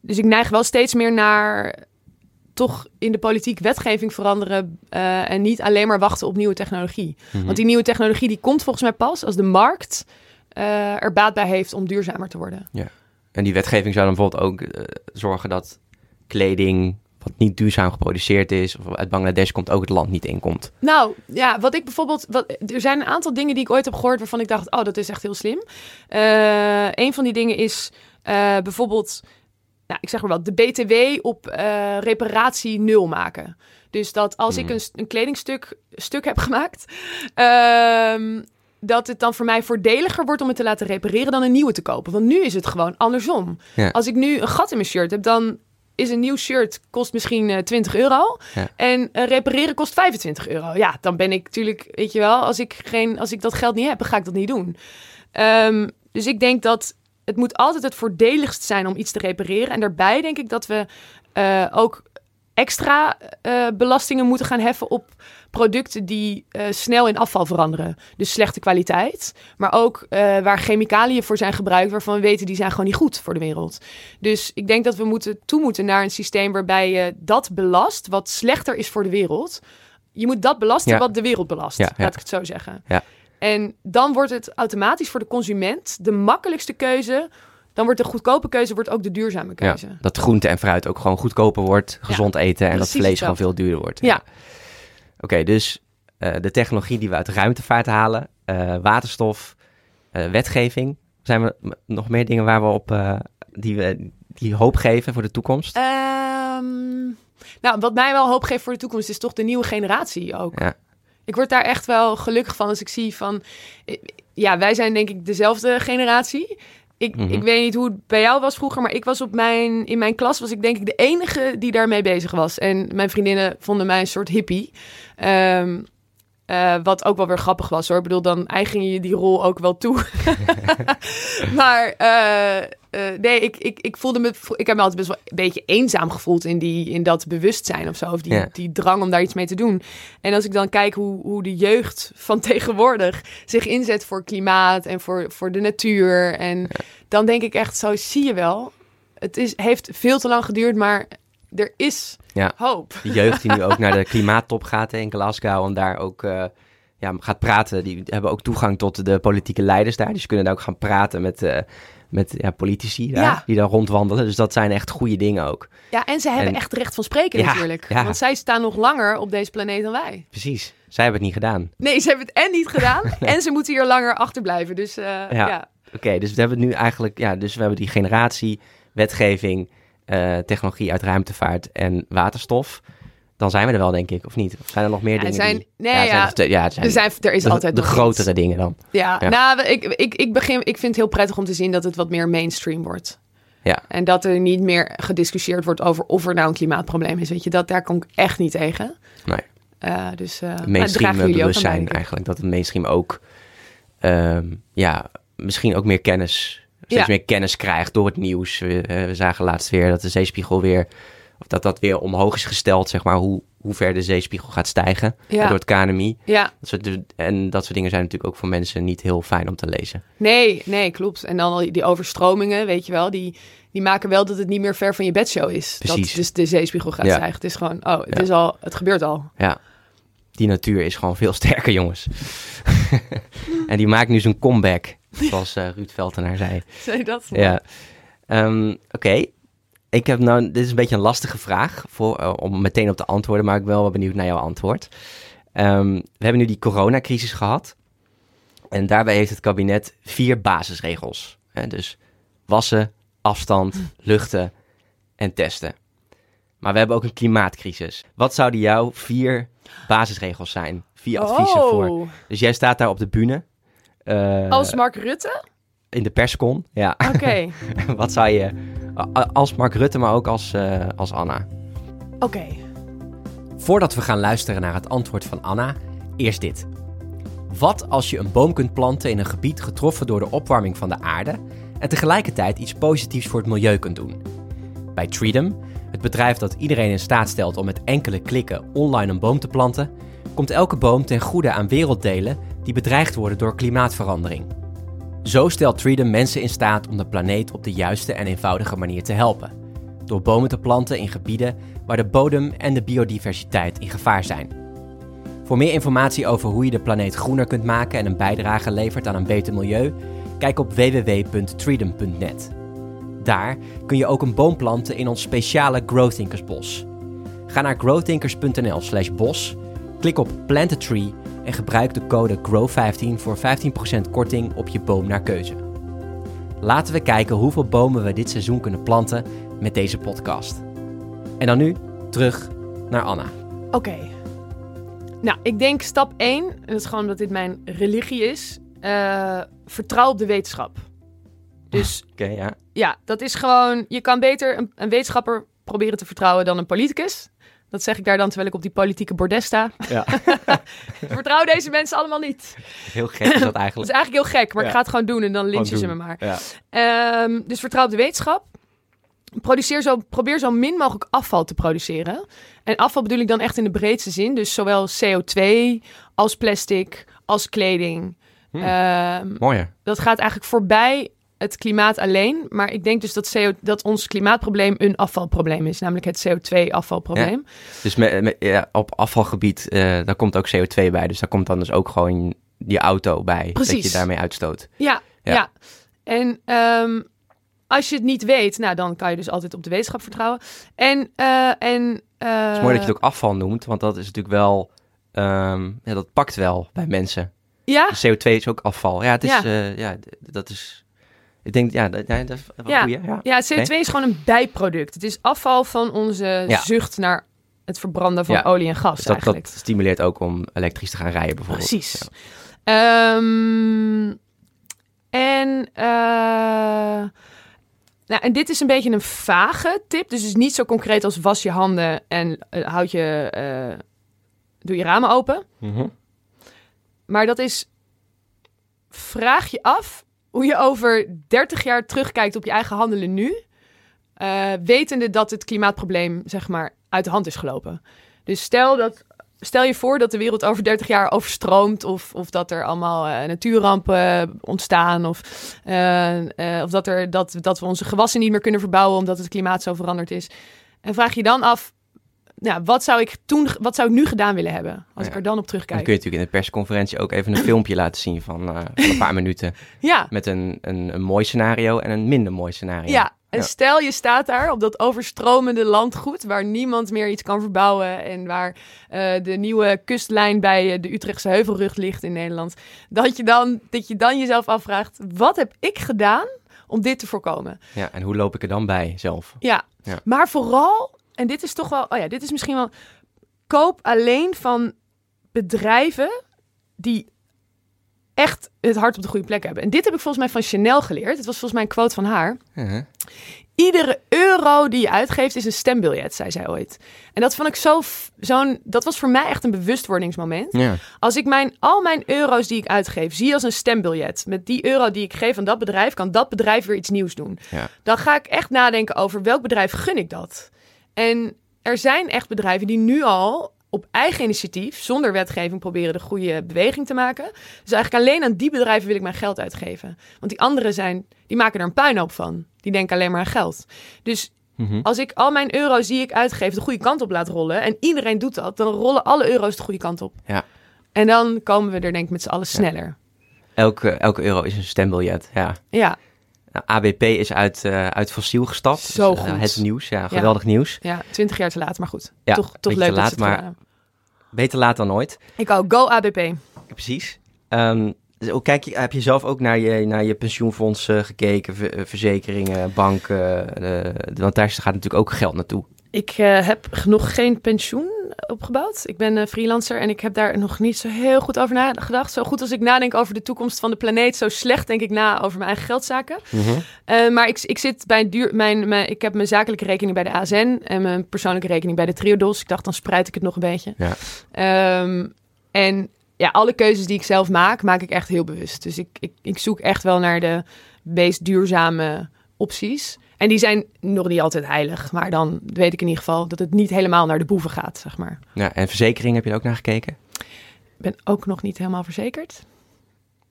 [SPEAKER 1] dus ik neig wel steeds meer naar toch in de politiek wetgeving veranderen eh, en niet alleen maar wachten op nieuwe technologie.
[SPEAKER 2] Mhm.
[SPEAKER 1] Want die nieuwe technologie die komt volgens mij pas als de markt eh, er baat bij heeft om duurzamer te worden.
[SPEAKER 2] En die wetgeving zou dan bijvoorbeeld ook eh, zorgen dat kleding wat niet duurzaam geproduceerd is, of uit Bangladesh komt, ook het land niet inkomt.
[SPEAKER 1] Nou, ja, wat ik bijvoorbeeld... Wat, er zijn een aantal dingen die ik ooit heb gehoord waarvan ik dacht, oh, dat is echt heel slim. Een van die dingen is bijvoorbeeld, nou, ik zeg maar wat, de BTW op eh, reparatie nul maken. Dus dat als ik
[SPEAKER 2] Hmm.
[SPEAKER 1] een, een kledingstuk stuk heb gemaakt, ehm, dat het dan voor mij voordeliger wordt om het te laten repareren dan een nieuwe te kopen. Want nu is het gewoon andersom.
[SPEAKER 2] Ja.
[SPEAKER 1] Als ik nu een gat in mijn shirt heb, dan is een nieuw shirt kost misschien eh, 20 euro.
[SPEAKER 2] Ja.
[SPEAKER 1] En eh, repareren kost 25 euro. Ja, dan ben ik natuurlijk, weet je wel, als ik, geen, als ik dat geld niet heb, dan ga ik dat niet doen. Ehm, dus ik denk dat het moet altijd het voordeligst zijn om iets te repareren. En daarbij denk ik dat we eh, ook extra eh, belastingen moeten gaan heffen op producten die eh, snel in afval veranderen. Dus slechte kwaliteit. Maar ook waar chemicaliën voor zijn gebruikt, waarvan we weten die zijn gewoon niet goed voor de wereld. Dus ik denk dat we moeten toe moeten naar een systeem waarbij je dat belast wat slechter is voor de wereld. Je moet dat belasten
[SPEAKER 2] Ja.
[SPEAKER 1] wat de wereld belast.
[SPEAKER 2] Ja, ja.
[SPEAKER 1] Laat ik het zo zeggen.
[SPEAKER 2] Ja.
[SPEAKER 1] En dan wordt het automatisch voor de consument de makkelijkste keuze. Dan wordt de goedkope keuze wordt ook de duurzame keuze.
[SPEAKER 2] Ja, dat groente en fruit ook gewoon goedkoper wordt, gezond eten en dat vlees gewoon veel duurder wordt.
[SPEAKER 1] Ja.
[SPEAKER 2] Oké, dus eh, de technologie die we uit de ruimtevaart halen, eh, waterstof, eh, wetgeving. Zijn er nog meer dingen waar we op die, we, die hoop geven voor de toekomst?
[SPEAKER 1] Ehm, nou, wat mij wel hoop geeft voor de toekomst is toch de nieuwe generatie ook.
[SPEAKER 2] Ja.
[SPEAKER 1] Ik word daar echt wel gelukkig van als ik zie van... Ja, wij zijn denk ik dezelfde generatie. Ik,
[SPEAKER 2] Mhm.
[SPEAKER 1] ik weet niet hoe het bij jou was vroeger, maar ik was op mijn, in mijn klas was ik denk ik de enige die daarmee bezig was. En mijn vriendinnen vonden mij een soort hippie. Ehm, eh, wat ook wel weer grappig was hoor. Ik bedoel, dan eigen je die rol ook wel toe. (laughs) maar eh, eh, nee, ik, ik, ik voelde me. Ik heb me altijd best wel een beetje eenzaam gevoeld in, die, in dat bewustzijn of zo. Of die, die drang om daar iets mee te doen. En als ik dan kijk hoe, hoe de jeugd van (laughs) tegenwoordig zich inzet voor klimaat en voor, voor de natuur. En dan denk ik echt, zo zie je wel. Het is, heeft veel te lang geduurd, maar er is
[SPEAKER 2] Ja.
[SPEAKER 1] hoop.
[SPEAKER 2] De jeugd die nu ook naar de (laughs) klimaattop gaat in Glasgow en daar ook eh, ja, gaat praten, die hebben ook toegang tot de politieke leiders daar. Dus ze kunnen daar ook gaan praten met, eh, met ja, politici daar,
[SPEAKER 1] Ja.
[SPEAKER 2] die daar rondwandelen. Dus dat zijn echt goede dingen ook.
[SPEAKER 1] Ja, en ze hebben
[SPEAKER 2] En-
[SPEAKER 1] echt recht van spreken natuurlijk. Want zij staan nog langer op deze planeet dan wij.
[SPEAKER 2] Precies. Zij hebben het niet gedaan.
[SPEAKER 1] Nee, ze hebben het en niet gedaan. (laughs) en ze moeten hier langer achterblijven. Dus eh, ja.
[SPEAKER 2] Oké, dus we hebben nu eigenlijk, ja, dus we hebben die generatie, wetgeving, eh, technologie uit ruimtevaart en waterstof. Dan zijn we er wel, denk ik, of niet? Of zijn er nog meer
[SPEAKER 1] Ja,
[SPEAKER 2] dingen?
[SPEAKER 1] zijn-
[SPEAKER 2] die...
[SPEAKER 1] nee,
[SPEAKER 2] ja, zijn
[SPEAKER 1] ja.
[SPEAKER 2] er ja, zijn
[SPEAKER 1] Er, zijn, er is
[SPEAKER 2] de,
[SPEAKER 1] altijd
[SPEAKER 2] de grotere
[SPEAKER 1] iets.
[SPEAKER 2] dingen dan.
[SPEAKER 1] Ja, nou, ik, ik, ik, begin, ik vind het heel prettig om te zien dat het wat meer mainstream wordt.
[SPEAKER 2] Ja.
[SPEAKER 1] En dat er niet meer gediscussieerd wordt over of er nou een klimaatprobleem is. Weet je, dat, daar kom ik echt niet tegen.
[SPEAKER 2] Nee.
[SPEAKER 1] Eh, dus uh,
[SPEAKER 2] mainstream bewustzijn eigenlijk. Dat het mainstream ook, ehm, ja, misschien ook meer kennis, steeds
[SPEAKER 1] Ja.
[SPEAKER 2] meer kennis krijgt door het nieuws. We, eh, we zagen laatst weer dat de zeespiegel weer, of dat dat weer omhoog is gesteld, zeg maar, hoe, hoe ver de zeespiegel gaat stijgen
[SPEAKER 1] Ja.
[SPEAKER 2] door het KNMI.
[SPEAKER 1] Ja,
[SPEAKER 2] Dat soort, en dat soort dingen zijn natuurlijk ook voor mensen niet heel fijn om te lezen.
[SPEAKER 1] nee, nee, klopt. En dan al die overstromingen, weet je wel, die, die maken wel dat het niet meer ver van je bedshow is.
[SPEAKER 2] Precies.
[SPEAKER 1] Dat dus de zeespiegel gaat
[SPEAKER 2] Ja.
[SPEAKER 1] stijgen. Het is gewoon, oh, het, is al, het gebeurt al.
[SPEAKER 2] Ja, die natuur is gewoon veel (laughs) sterker, jongens. (laughs) en die maakt nu zijn comeback, zoals eh, Ruud Veltenaar zei.
[SPEAKER 1] Zei dat?
[SPEAKER 2] Ja. Ehm, Oké. Ik heb nou, dit is een beetje een lastige vraag voor, eh, om meteen op te antwoorden, maar ik ben wel benieuwd naar jouw antwoord. Ehm, we hebben nu die coronacrisis gehad. En daarbij heeft het kabinet vier basisregels. Hè? Dus wassen, afstand, luchten en testen. Maar we hebben ook een klimaatcrisis. Wat zouden jouw vier basisregels zijn? Vier adviezen voor.
[SPEAKER 1] Oh,
[SPEAKER 2] Dus jij staat daar op de bühne. eh,
[SPEAKER 1] als Mark Rutte?
[SPEAKER 2] in de perscon. Ja.
[SPEAKER 1] Oké, (laughs)
[SPEAKER 2] Wat zou je als Mark Rutte, maar ook als, eh, als Anna?
[SPEAKER 1] oké.
[SPEAKER 2] Voordat we gaan luisteren naar het antwoord van Anna, eerst dit. Wat als je een boom kunt planten in een gebied getroffen door de opwarming van de aarde en tegelijkertijd iets positiefs voor het milieu kunt doen? Bij Treedom, het bedrijf dat iedereen in staat stelt om met enkele klikken online een boom te planten, komt elke boom ten goede aan werelddelen die bedreigd worden door klimaatverandering. Zo stelt Treedom mensen in staat om de planeet op de juiste en eenvoudige manier te helpen. Door bomen te planten in gebieden waar de bodem en de biodiversiteit in gevaar zijn. Voor meer informatie over hoe je de planeet groener kunt maken en een bijdrage levert aan een beter milieu, kijk op www.treedom.net. Daar kun je ook een boom planten in ons speciale Growthinkers bos. Ga naar growthinkers.nl/slash bos, klik op Plant a Tree en gebruik de code GROW15 voor 15% korting op je boom naar keuze. Laten we kijken hoeveel bomen we dit seizoen kunnen planten met deze podcast. En dan nu terug naar Anna.
[SPEAKER 1] Oké. Nou, ik denk stap 1, en dat is gewoon omdat dit mijn religie is, uh, vertrouw op de wetenschap. Dus (laughs)
[SPEAKER 2] ja.
[SPEAKER 1] ja, dat is gewoon, je kan beter een, een wetenschapper proberen te vertrouwen dan een politicus. Dat zeg ik daar dan terwijl ik op die politieke bordes sta.
[SPEAKER 2] ja. (laughs)
[SPEAKER 1] Vertrouw deze mensen allemaal niet.
[SPEAKER 2] Heel gek is dat (laughs)
[SPEAKER 1] Dat
[SPEAKER 2] eigenlijk.
[SPEAKER 1] is eigenlijk heel gek, maar
[SPEAKER 2] Ja.
[SPEAKER 1] ik ga het gewoon doen en dan lynchen ze me maar.
[SPEAKER 2] Ja.
[SPEAKER 1] Ehm, dus vertrouw op de wetenschap. Produceer zo, probeer zo min mogelijk afval te produceren. En afval bedoel ik dan echt in de breedste zin. Dus zowel CO2 als plastic, als kleding.
[SPEAKER 2] Hmm.
[SPEAKER 1] Ehm,
[SPEAKER 2] Mooier.
[SPEAKER 1] dat gaat eigenlijk voorbij het klimaat alleen. Maar ik denk dus dat, CO, dat ons klimaatprobleem een afvalprobleem is. Namelijk het CO2-afvalprobleem.
[SPEAKER 2] Dus ja, op afvalgebied, eh, daar komt ook CO2 bij. Dus daar komt dan dus ook gewoon die auto bij. Dat
[SPEAKER 1] Precies.
[SPEAKER 2] je daarmee uitstoot.
[SPEAKER 1] Ja,
[SPEAKER 2] Ja.
[SPEAKER 1] ja. En ehm, als je het niet weet, nou, dan kan je dus altijd op de wetenschap vertrouwen. En, eh, en
[SPEAKER 2] Het is mooi dat je het ook afval noemt, want dat is natuurlijk wel... ehm, ja, dat pakt wel bij mensen.
[SPEAKER 1] Ja,
[SPEAKER 2] CO2 is ook afval. Ja, het is...
[SPEAKER 1] Ja.
[SPEAKER 2] eh, ja, dat is... Ik denk, ja, dat, ja, dat is wel
[SPEAKER 1] Ja.
[SPEAKER 2] goeie, ja.
[SPEAKER 1] ja, CO2 is gewoon een bijproduct. Het is afval van onze
[SPEAKER 2] Ja.
[SPEAKER 1] zucht naar het verbranden van
[SPEAKER 2] Ja.
[SPEAKER 1] olie en gas
[SPEAKER 2] Dus dat,
[SPEAKER 1] eigenlijk.
[SPEAKER 2] dat stimuleert ook om elektrisch te gaan rijden bijvoorbeeld.
[SPEAKER 1] Precies.
[SPEAKER 2] Ja.
[SPEAKER 1] Ehm, en, eh, nou, en dit is een beetje een vage tip. Dus het is niet zo concreet als was je handen en eh, houd je, eh, doe je ramen open.
[SPEAKER 2] Mhm.
[SPEAKER 1] Maar dat is, vraag je af hoe je over 30 jaar terugkijkt op je eigen handelen nu. eh, wetende dat het klimaatprobleem, zeg maar, uit de hand is gelopen. Dus stel, dat, stel je voor dat de wereld over 30 jaar overstroomt. Of, of dat er allemaal eh, natuurrampen ontstaan. Of, eh, of dat, er, dat, dat we onze gewassen niet meer kunnen verbouwen omdat het klimaat zo veranderd is. En vraag je dan af, nou, wat zou ik toen, wat zou ik nu gedaan willen hebben? Als
[SPEAKER 2] Ja.
[SPEAKER 1] ik er dan op
[SPEAKER 2] Dan
[SPEAKER 1] terugkijk.
[SPEAKER 2] kun je natuurlijk in de persconferentie ook even een filmpje (laughs) laten zien van, eh, van een paar (laughs) minuten.
[SPEAKER 1] Ja,
[SPEAKER 2] Met een, een, een mooi scenario en een minder mooi scenario.
[SPEAKER 1] Ja, en
[SPEAKER 2] Ja.
[SPEAKER 1] stel je staat daar op dat overstromende landgoed waar niemand meer iets kan verbouwen en waar eh, de nieuwe kustlijn bij eh, de Utrechtse Heuvelrug ligt in Nederland, dat je, dan, dat je dan jezelf afvraagt, wat heb ik gedaan om dit te voorkomen?
[SPEAKER 2] Ja, en hoe loop ik er dan bij zelf?
[SPEAKER 1] Ja,
[SPEAKER 2] Ja.
[SPEAKER 1] maar vooral, en dit is toch wel, oh ja, dit is misschien wel, koop alleen van bedrijven die echt het hart op de goede plek hebben. En dit heb ik volgens mij van Chanel geleerd. Het was volgens mij een quote van haar. Iedere euro die je uitgeeft is een stembiljet, zei zij ooit. En dat vond ik zo, zo'n, dat was voor mij echt een bewustwordingsmoment.
[SPEAKER 2] Ja.
[SPEAKER 1] Als ik mijn, al mijn euro's die ik uitgeef zie als een stembiljet. Met die euro die ik geef aan dat bedrijf, kan dat bedrijf weer iets nieuws doen.
[SPEAKER 2] Ja.
[SPEAKER 1] Dan ga ik echt nadenken over welk bedrijf gun ik dat. En er zijn echt bedrijven die nu al op eigen initiatief, zonder wetgeving, proberen de goede beweging te maken. Dus eigenlijk alleen aan die bedrijven wil ik mijn geld uitgeven. Want die anderen zijn, die maken er een puinhoop van. Die denken alleen maar aan geld. Dus
[SPEAKER 2] Mhm.
[SPEAKER 1] als ik al mijn euro's die ik uitgeef de goede kant op laat rollen, en iedereen doet dat, dan rollen alle euro's de goede kant op.
[SPEAKER 2] Ja.
[SPEAKER 1] En dan komen we er denk ik met z'n allen sneller.
[SPEAKER 2] Elke, elke euro is een stembiljet, ja.
[SPEAKER 1] Ja,
[SPEAKER 2] Nou, ABP is uit, eh, uit fossiel gestapt.
[SPEAKER 1] Zo
[SPEAKER 2] Dus, eh,
[SPEAKER 1] goed.
[SPEAKER 2] het nieuws, ja, geweldig nieuws.
[SPEAKER 1] ja, twintig jaar te laat, maar goed.
[SPEAKER 2] Ja,
[SPEAKER 1] toch toch leuk
[SPEAKER 2] te
[SPEAKER 1] dat
[SPEAKER 2] laat,
[SPEAKER 1] ze het
[SPEAKER 2] maar-. Beter laat dan nooit.
[SPEAKER 1] Ik ook, go ABP.
[SPEAKER 2] Precies. Ook kijk, je- heb je zelf ook naar je, naar je pensioenfonds eh, gekeken, ver- verzekeringen, banken? want daar gaat natuurlijk ook geld naartoe.
[SPEAKER 1] Ik heb nog geen pensioen opgebouwd. Ik ben eh, freelancer en ik heb daar nog niet zo heel goed over nagedacht. Zo goed als ik nadenk over de toekomst van de planeet, zo slecht denk ik na over mijn eigen geldzaken. Eh, maar ik, ik zit bij duur, mijn, mijn, ik heb mijn zakelijke rekening bij de ASN en mijn persoonlijke rekening bij de Triodos. Ik dacht, dan spreid ik het nog een beetje.
[SPEAKER 2] Ja.
[SPEAKER 1] Ehm, en ja, alle keuzes die ik zelf maak, maak ik echt heel bewust. Dus ik, ik, ik zoek echt wel naar de meest duurzame opties. En die zijn nog niet altijd heilig. Maar dan weet ik in ieder geval dat het niet helemaal naar de boeven gaat, zeg maar.
[SPEAKER 2] Ja, en verzekering heb je er ook naar gekeken?
[SPEAKER 1] Ik ben ook nog niet helemaal verzekerd.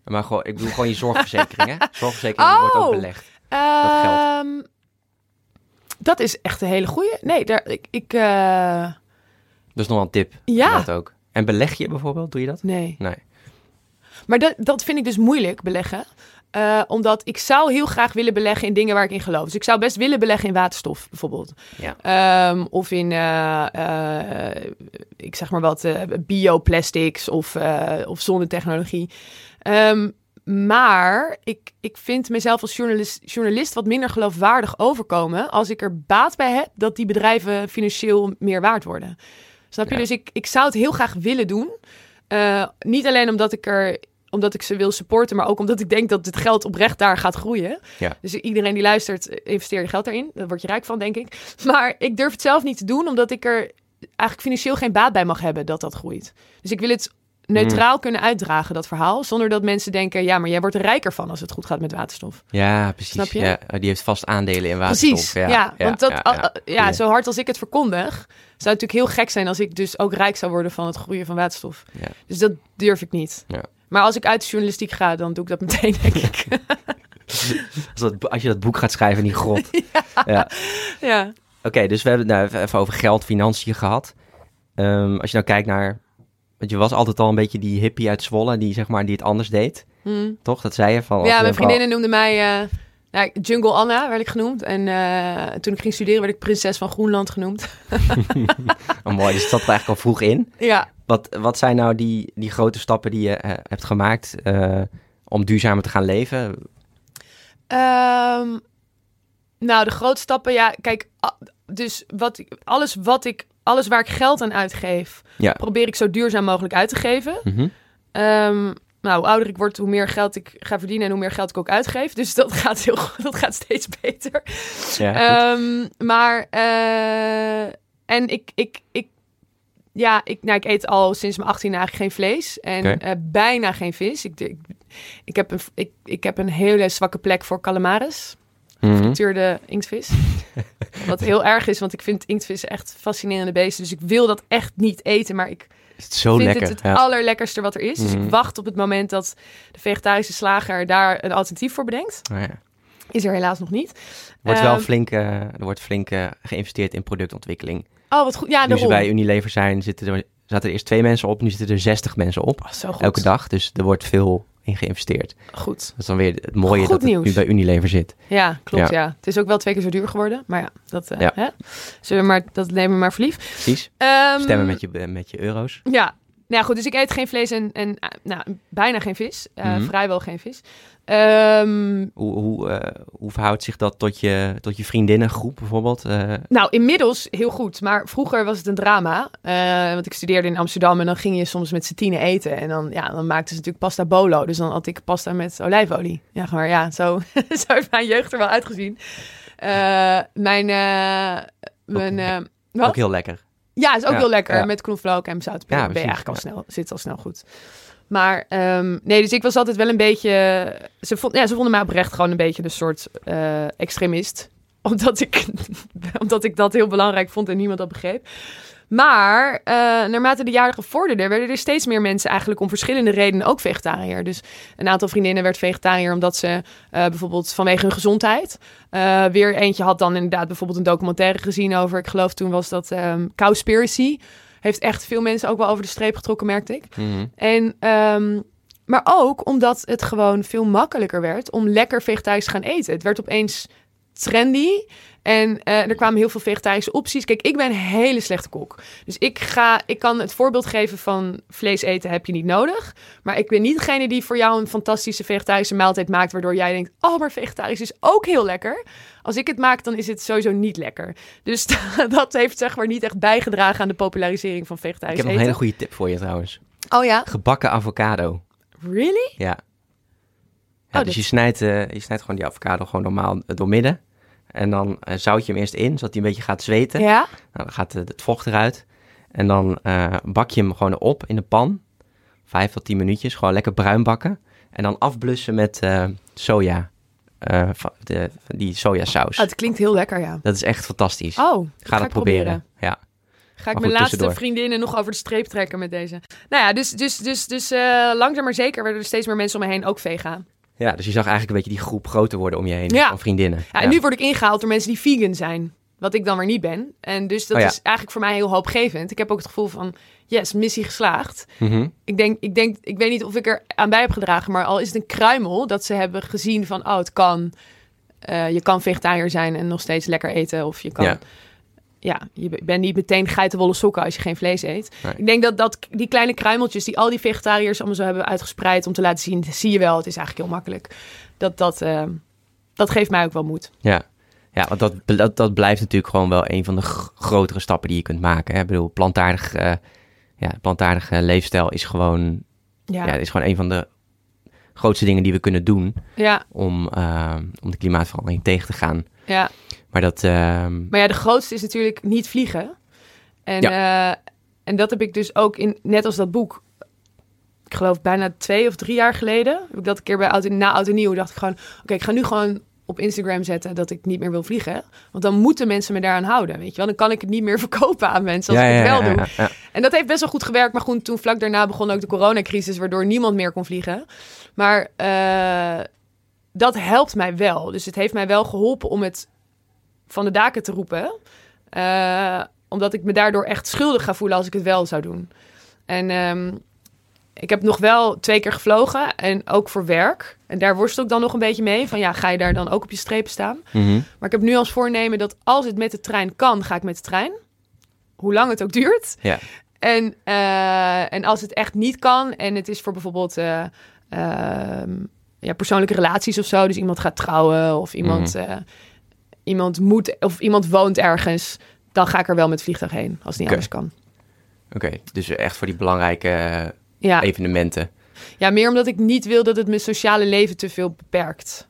[SPEAKER 2] Maar gewoon, ik bedoel gewoon je zorgverzekering, hè? (laughs) Zorgverzekering wordt ook
[SPEAKER 1] Oh!
[SPEAKER 2] belegd. Dat geld.
[SPEAKER 1] Ehm, dat is echt een hele goeie. Nee, daar, ik... ik eh,
[SPEAKER 2] Dat is nog wel een tip.
[SPEAKER 1] Ja.
[SPEAKER 2] Dat ook. En beleg je bijvoorbeeld? Doe je dat?
[SPEAKER 1] nee.
[SPEAKER 2] Nee.
[SPEAKER 1] Maar dat, dat vind ik dus moeilijk, beleggen. Eh, omdat ik zou heel graag willen beleggen in dingen waar ik in geloof. Dus ik zou best willen beleggen in waterstof, bijvoorbeeld.
[SPEAKER 2] Ja.
[SPEAKER 1] Ehm, of in, eh, eh, ik zeg maar wat, bioplastics of, of zonnetechnologie. Ehm, maar ik, ik vind mezelf als journalist, journalist wat minder geloofwaardig overkomen... als ik er baat bij heb dat die bedrijven financieel meer waard worden. Snap je?
[SPEAKER 2] Ja.
[SPEAKER 1] Dus ik, ik zou het heel graag willen doen. Niet alleen omdat ik er omdat ik ze wil supporten, maar ook omdat ik denk dat het geld oprecht daar gaat groeien.
[SPEAKER 2] Ja.
[SPEAKER 1] Dus iedereen die luistert, eh, investeer je geld daarin. Daar word je rijk van, denk ik. Maar ik durf het zelf niet te doen, omdat ik er eigenlijk financieel geen baat bij mag hebben dat dat groeit. Dus ik wil het neutraal kunnen uitdragen, dat verhaal. Zonder dat mensen denken, ja, maar jij wordt er rijker van als het goed gaat met waterstof.
[SPEAKER 2] Ja, precies.
[SPEAKER 1] Snap je?
[SPEAKER 2] Ja, die heeft vast aandelen in waterstof.
[SPEAKER 1] Precies, ja. want dat,
[SPEAKER 2] ja, ja.
[SPEAKER 1] ja, zo hard als ik het verkondig, zou het natuurlijk heel gek zijn als ik dus ook rijk zou worden van het groeien van waterstof.
[SPEAKER 2] Ja.
[SPEAKER 1] Dus dat durf ik niet.
[SPEAKER 2] Ja.
[SPEAKER 1] Maar als ik uit de journalistiek ga, dan doe ik dat meteen, denk ik. (laughs)
[SPEAKER 2] Als, dat, als je dat boek gaat schrijven in die grot. (laughs) ja.
[SPEAKER 1] ja.
[SPEAKER 2] Oké, dus we hebben het nou even over geld, financiën gehad. Ehm, als je nou kijkt naar... Want je was altijd al een beetje die hippie uit Zwolle, die, zeg maar, die het anders deed.
[SPEAKER 1] Hm.
[SPEAKER 2] Toch? Dat zei je van...
[SPEAKER 1] Ja, mijn vriendinnen noemden mij eh, nou, Jungle Anna, werd ik genoemd. En eh, toen ik ging studeren, werd ik prinses van Groenland genoemd. (laughs)
[SPEAKER 2] Oh, mooi, dus dat zat er eigenlijk al vroeg in.
[SPEAKER 1] ja,
[SPEAKER 2] Wat, wat zijn nou die, die grote stappen die je eh, hebt gemaakt eh, om duurzamer te gaan leven?
[SPEAKER 1] Ehm, nou, de grote stappen, ja, kijk, dus wat, alles wat ik, alles waar ik geld aan uitgeef,
[SPEAKER 2] Ja.
[SPEAKER 1] probeer ik zo duurzaam mogelijk uit te geven.
[SPEAKER 2] Mhm.
[SPEAKER 1] Ehm, nou, hoe ouder ik word, hoe meer geld ik ga verdienen en hoe meer geld ik ook uitgeef. Dus dat (laughs) gaat, heel, goed, dat gaat steeds beter.
[SPEAKER 2] Ja.
[SPEAKER 1] Ehm, maar, eh, en ik, ik, ik, ja, ik, nou, ik eet al sinds mijn 18 eigenlijk geen vlees en eh, bijna geen vis. Ik, ik, ik, heb een, ik, ik heb een hele zwakke plek voor calamares,
[SPEAKER 2] Mhm.
[SPEAKER 1] gefrituurde inktvis. (laughs) Wat heel erg is, want ik vind inktvis echt fascinerende beesten. Dus ik wil dat echt niet eten, maar ik
[SPEAKER 2] Is het zo lekker.
[SPEAKER 1] het het
[SPEAKER 2] ja.
[SPEAKER 1] allerlekkerste wat er is. Dus
[SPEAKER 2] Mhm.
[SPEAKER 1] ik wacht op het moment dat de vegetarische slager daar een alternatief voor bedenkt.
[SPEAKER 2] Oh, ja.
[SPEAKER 1] Is er helaas nog niet.
[SPEAKER 2] Er wordt wel
[SPEAKER 1] Ehm,
[SPEAKER 2] flink, er wordt flink geïnvesteerd in productontwikkeling.
[SPEAKER 1] Oh, wat goed. Ja,
[SPEAKER 2] nu ze bij Unilever zijn, zitten er, zaten er eerst twee mensen op. Nu zitten er 60 mensen op.
[SPEAKER 1] Oh, zo goed.
[SPEAKER 2] Elke dag. Dus er wordt veel in geïnvesteerd.
[SPEAKER 1] Goed.
[SPEAKER 2] Dat is dan weer het mooie
[SPEAKER 1] Goed
[SPEAKER 2] dat het
[SPEAKER 1] nieuws.
[SPEAKER 2] nu bij Unilever zit.
[SPEAKER 1] Ja, klopt.
[SPEAKER 2] Ja.
[SPEAKER 1] Ja. Het is ook wel twee keer zo duur geworden. Maar ja, dat, eh,
[SPEAKER 2] Ja.
[SPEAKER 1] Hè? Zullen we maar, dat nemen we maar voor lief.
[SPEAKER 2] Precies.
[SPEAKER 1] Ehm,
[SPEAKER 2] Stemmen met je, met je euro's.
[SPEAKER 1] Ja. Nou goed. Dus ik eet geen vlees en, en eh, nou, bijna geen vis. Eh,
[SPEAKER 2] Mhm.
[SPEAKER 1] Vrijwel geen vis. Ehm,
[SPEAKER 2] Hoe, hoe, eh, hoe verhoudt zich dat tot je, tot je vriendinnengroep bijvoorbeeld?
[SPEAKER 1] Nou, inmiddels heel goed. Maar vroeger was het een drama. Want ik studeerde in Amsterdam en dan ging je soms met z'n tienen eten. En dan, ja, dan maakten ze natuurlijk pasta bolo. Dus dan had ik pasta met olijfolie. Ja, maar ja, zo, (laughs) zo heeft mijn jeugd er wel uitgezien. Mijn... mijn
[SPEAKER 2] ook heel lekker.
[SPEAKER 1] Ja, is ook
[SPEAKER 2] Ja,
[SPEAKER 1] heel lekker.
[SPEAKER 2] ja.
[SPEAKER 1] Met knoflook en zoutpeper
[SPEAKER 2] Ja,
[SPEAKER 1] ben je
[SPEAKER 2] precies,
[SPEAKER 1] eigenlijk al snel, zit al snel goed. Maar ehm, nee, dus ik was altijd wel een beetje... Ze, vond, ja, ze vonden mij oprecht gewoon een beetje een soort eh, extremist. (laughs) Omdat ik, (laughs) omdat ik dat heel belangrijk vond en niemand dat begreep. Maar eh, naarmate de jaren gevorderden, werden er steeds meer mensen eigenlijk om verschillende redenen ook vegetariër. Dus een aantal vriendinnen werd vegetariër omdat ze eh, bijvoorbeeld vanwege hun gezondheid. eh, weer eentje had dan inderdaad bijvoorbeeld een documentaire gezien over, ik geloof toen was dat ehm Cowspiracy. Heeft echt veel mensen ook wel over de streep getrokken, merkte ik.
[SPEAKER 2] Mhm.
[SPEAKER 1] En, ehm, maar ook omdat het gewoon veel makkelijker werd om lekker vegetarisch te gaan eten. Het werd opeens trendy. En eh, er kwamen heel veel vegetarische opties. Kijk, ik ben een hele slechte kok. Dus ik, ga, ik kan het voorbeeld geven van vlees eten heb je niet nodig. Maar ik ben niet degene die voor jou een fantastische vegetarische maaltijd maakt... waardoor jij denkt, oh, maar vegetarisch is ook heel lekker. Als ik het maak, dan is het sowieso niet lekker. Dus (laughs) dat heeft zeg maar niet echt bijgedragen aan de popularisering van
[SPEAKER 2] Ik
[SPEAKER 1] vegetarisch
[SPEAKER 2] heb nog een
[SPEAKER 1] eten.
[SPEAKER 2] hele goede tip voor je trouwens.
[SPEAKER 1] Oh ja?
[SPEAKER 2] Gebakken avocado.
[SPEAKER 1] Really?
[SPEAKER 2] Ja. ja
[SPEAKER 1] Oh,
[SPEAKER 2] dus je, snijdt, eh, je snijdt gewoon die avocado gewoon normaal eh, door midden. En dan eh, zout je hem eerst in, zodat hij een beetje gaat zweten.
[SPEAKER 1] Ja?
[SPEAKER 2] Nou, dan gaat eh, het vocht eruit. En dan eh, bak je hem gewoon op in de pan. Vijf tot tien minuutjes, gewoon lekker bruin bakken. En dan afblussen met soja van de, die sojasaus.
[SPEAKER 1] Ah, het klinkt heel lekker, ja.
[SPEAKER 2] Dat is echt fantastisch.
[SPEAKER 1] Oh,
[SPEAKER 2] Ga dat
[SPEAKER 1] ik
[SPEAKER 2] proberen. Ja.
[SPEAKER 1] Ga ik mijn laatste
[SPEAKER 2] tussendoor.
[SPEAKER 1] vriendinnen nog over de streep trekken met deze. Nou ja, dus, dus, dus, dus langzaam maar zeker werden er steeds meer mensen om me heen ook vegan.
[SPEAKER 2] Ja, dus je zag eigenlijk een beetje die groep groter worden om je heen
[SPEAKER 1] Ja.
[SPEAKER 2] van vriendinnen.
[SPEAKER 1] Ja, en nu word ik ingehaald door mensen die vegan zijn. Wat ik dan weer niet ben. En dus dat
[SPEAKER 2] Oh ja.
[SPEAKER 1] is eigenlijk voor mij heel hoopgevend. Ik heb ook het gevoel van, yes, missie geslaagd.
[SPEAKER 2] Mhm.
[SPEAKER 1] Ik denk, ik denk, ik weet niet of ik er aan bij heb gedragen, maar al is het een kruimel dat ze hebben gezien van, oh, het kan. Eh, je kan vegetariër zijn en nog steeds lekker eten. Of je kan,
[SPEAKER 2] Ja.
[SPEAKER 1] je bent niet meteen geitenwolle sokken als je geen vlees eet.
[SPEAKER 2] Nee.
[SPEAKER 1] Ik denk dat, dat die kleine kruimeltjes die al die vegetariërs allemaal zo hebben uitgespreid om te laten zien, zie je wel, het is eigenlijk heel makkelijk. Dat, dat, eh, dat geeft mij ook wel moed.
[SPEAKER 2] Ja, ja want dat, dat, dat blijft natuurlijk gewoon wel een van de grotere stappen die je kunt maken. Hè? Ik bedoel, plantaardig, eh, ja, plantaardige leefstijl is gewoon, ja.
[SPEAKER 1] Ja,
[SPEAKER 2] is gewoon een van de grootste dingen die we kunnen doen
[SPEAKER 1] ja,
[SPEAKER 2] om, eh, om de klimaatverandering tegen te gaan.
[SPEAKER 1] Ja.
[SPEAKER 2] Maar dat, ehm,
[SPEAKER 1] Maar ja, de grootste is natuurlijk niet vliegen. En, eh, en dat heb ik dus ook in, net als dat boek. Ik geloof bijna twee of drie jaar geleden. Heb ik dat een keer bij oud, na oud en nieuw. Dacht ik gewoon, oké, ik ga nu gewoon op Instagram zetten dat ik niet meer wil vliegen. Want dan moeten mensen me daaraan houden, weet je wel. Dan kan ik het niet meer (laughs) verkopen aan mensen als
[SPEAKER 2] ja,
[SPEAKER 1] ik het
[SPEAKER 2] ja,
[SPEAKER 1] wel
[SPEAKER 2] ja,
[SPEAKER 1] doe. En dat heeft best wel goed gewerkt. Maar goed, toen vlak daarna begon ook de coronacrisis, waardoor niemand meer kon vliegen. Maar eh, dat helpt mij wel. Dus het heeft mij wel geholpen om het van de daken te roepen. Eh, omdat ik me daardoor echt schuldig ga voelen als ik het wel zou doen. En ehm, ik heb nog wel twee keer gevlogen en ook voor werk. En daar worstel ik dan nog een beetje mee. Van ja, ga je daar dan ook op je strepen staan?
[SPEAKER 2] Mhm.
[SPEAKER 1] Maar ik heb nu als voornemen dat als het met de trein kan, ga ik met de trein. Hoe lang het ook duurt.
[SPEAKER 2] Ja.
[SPEAKER 1] En, eh, en als het echt niet kan en het is voor bijvoorbeeld eh, ehm, ja, persoonlijke relaties of zo. Dus iemand gaat trouwen of iemand,
[SPEAKER 2] Mhm.
[SPEAKER 1] eh, iemand moet of iemand woont ergens. Dan ga ik er wel met vliegtuig heen als het niet anders kan.
[SPEAKER 2] Oké, dus echt voor die belangrijke eh,
[SPEAKER 1] Ja.
[SPEAKER 2] evenementen.
[SPEAKER 1] ja, meer omdat ik niet wil dat het mijn sociale leven te veel beperkt.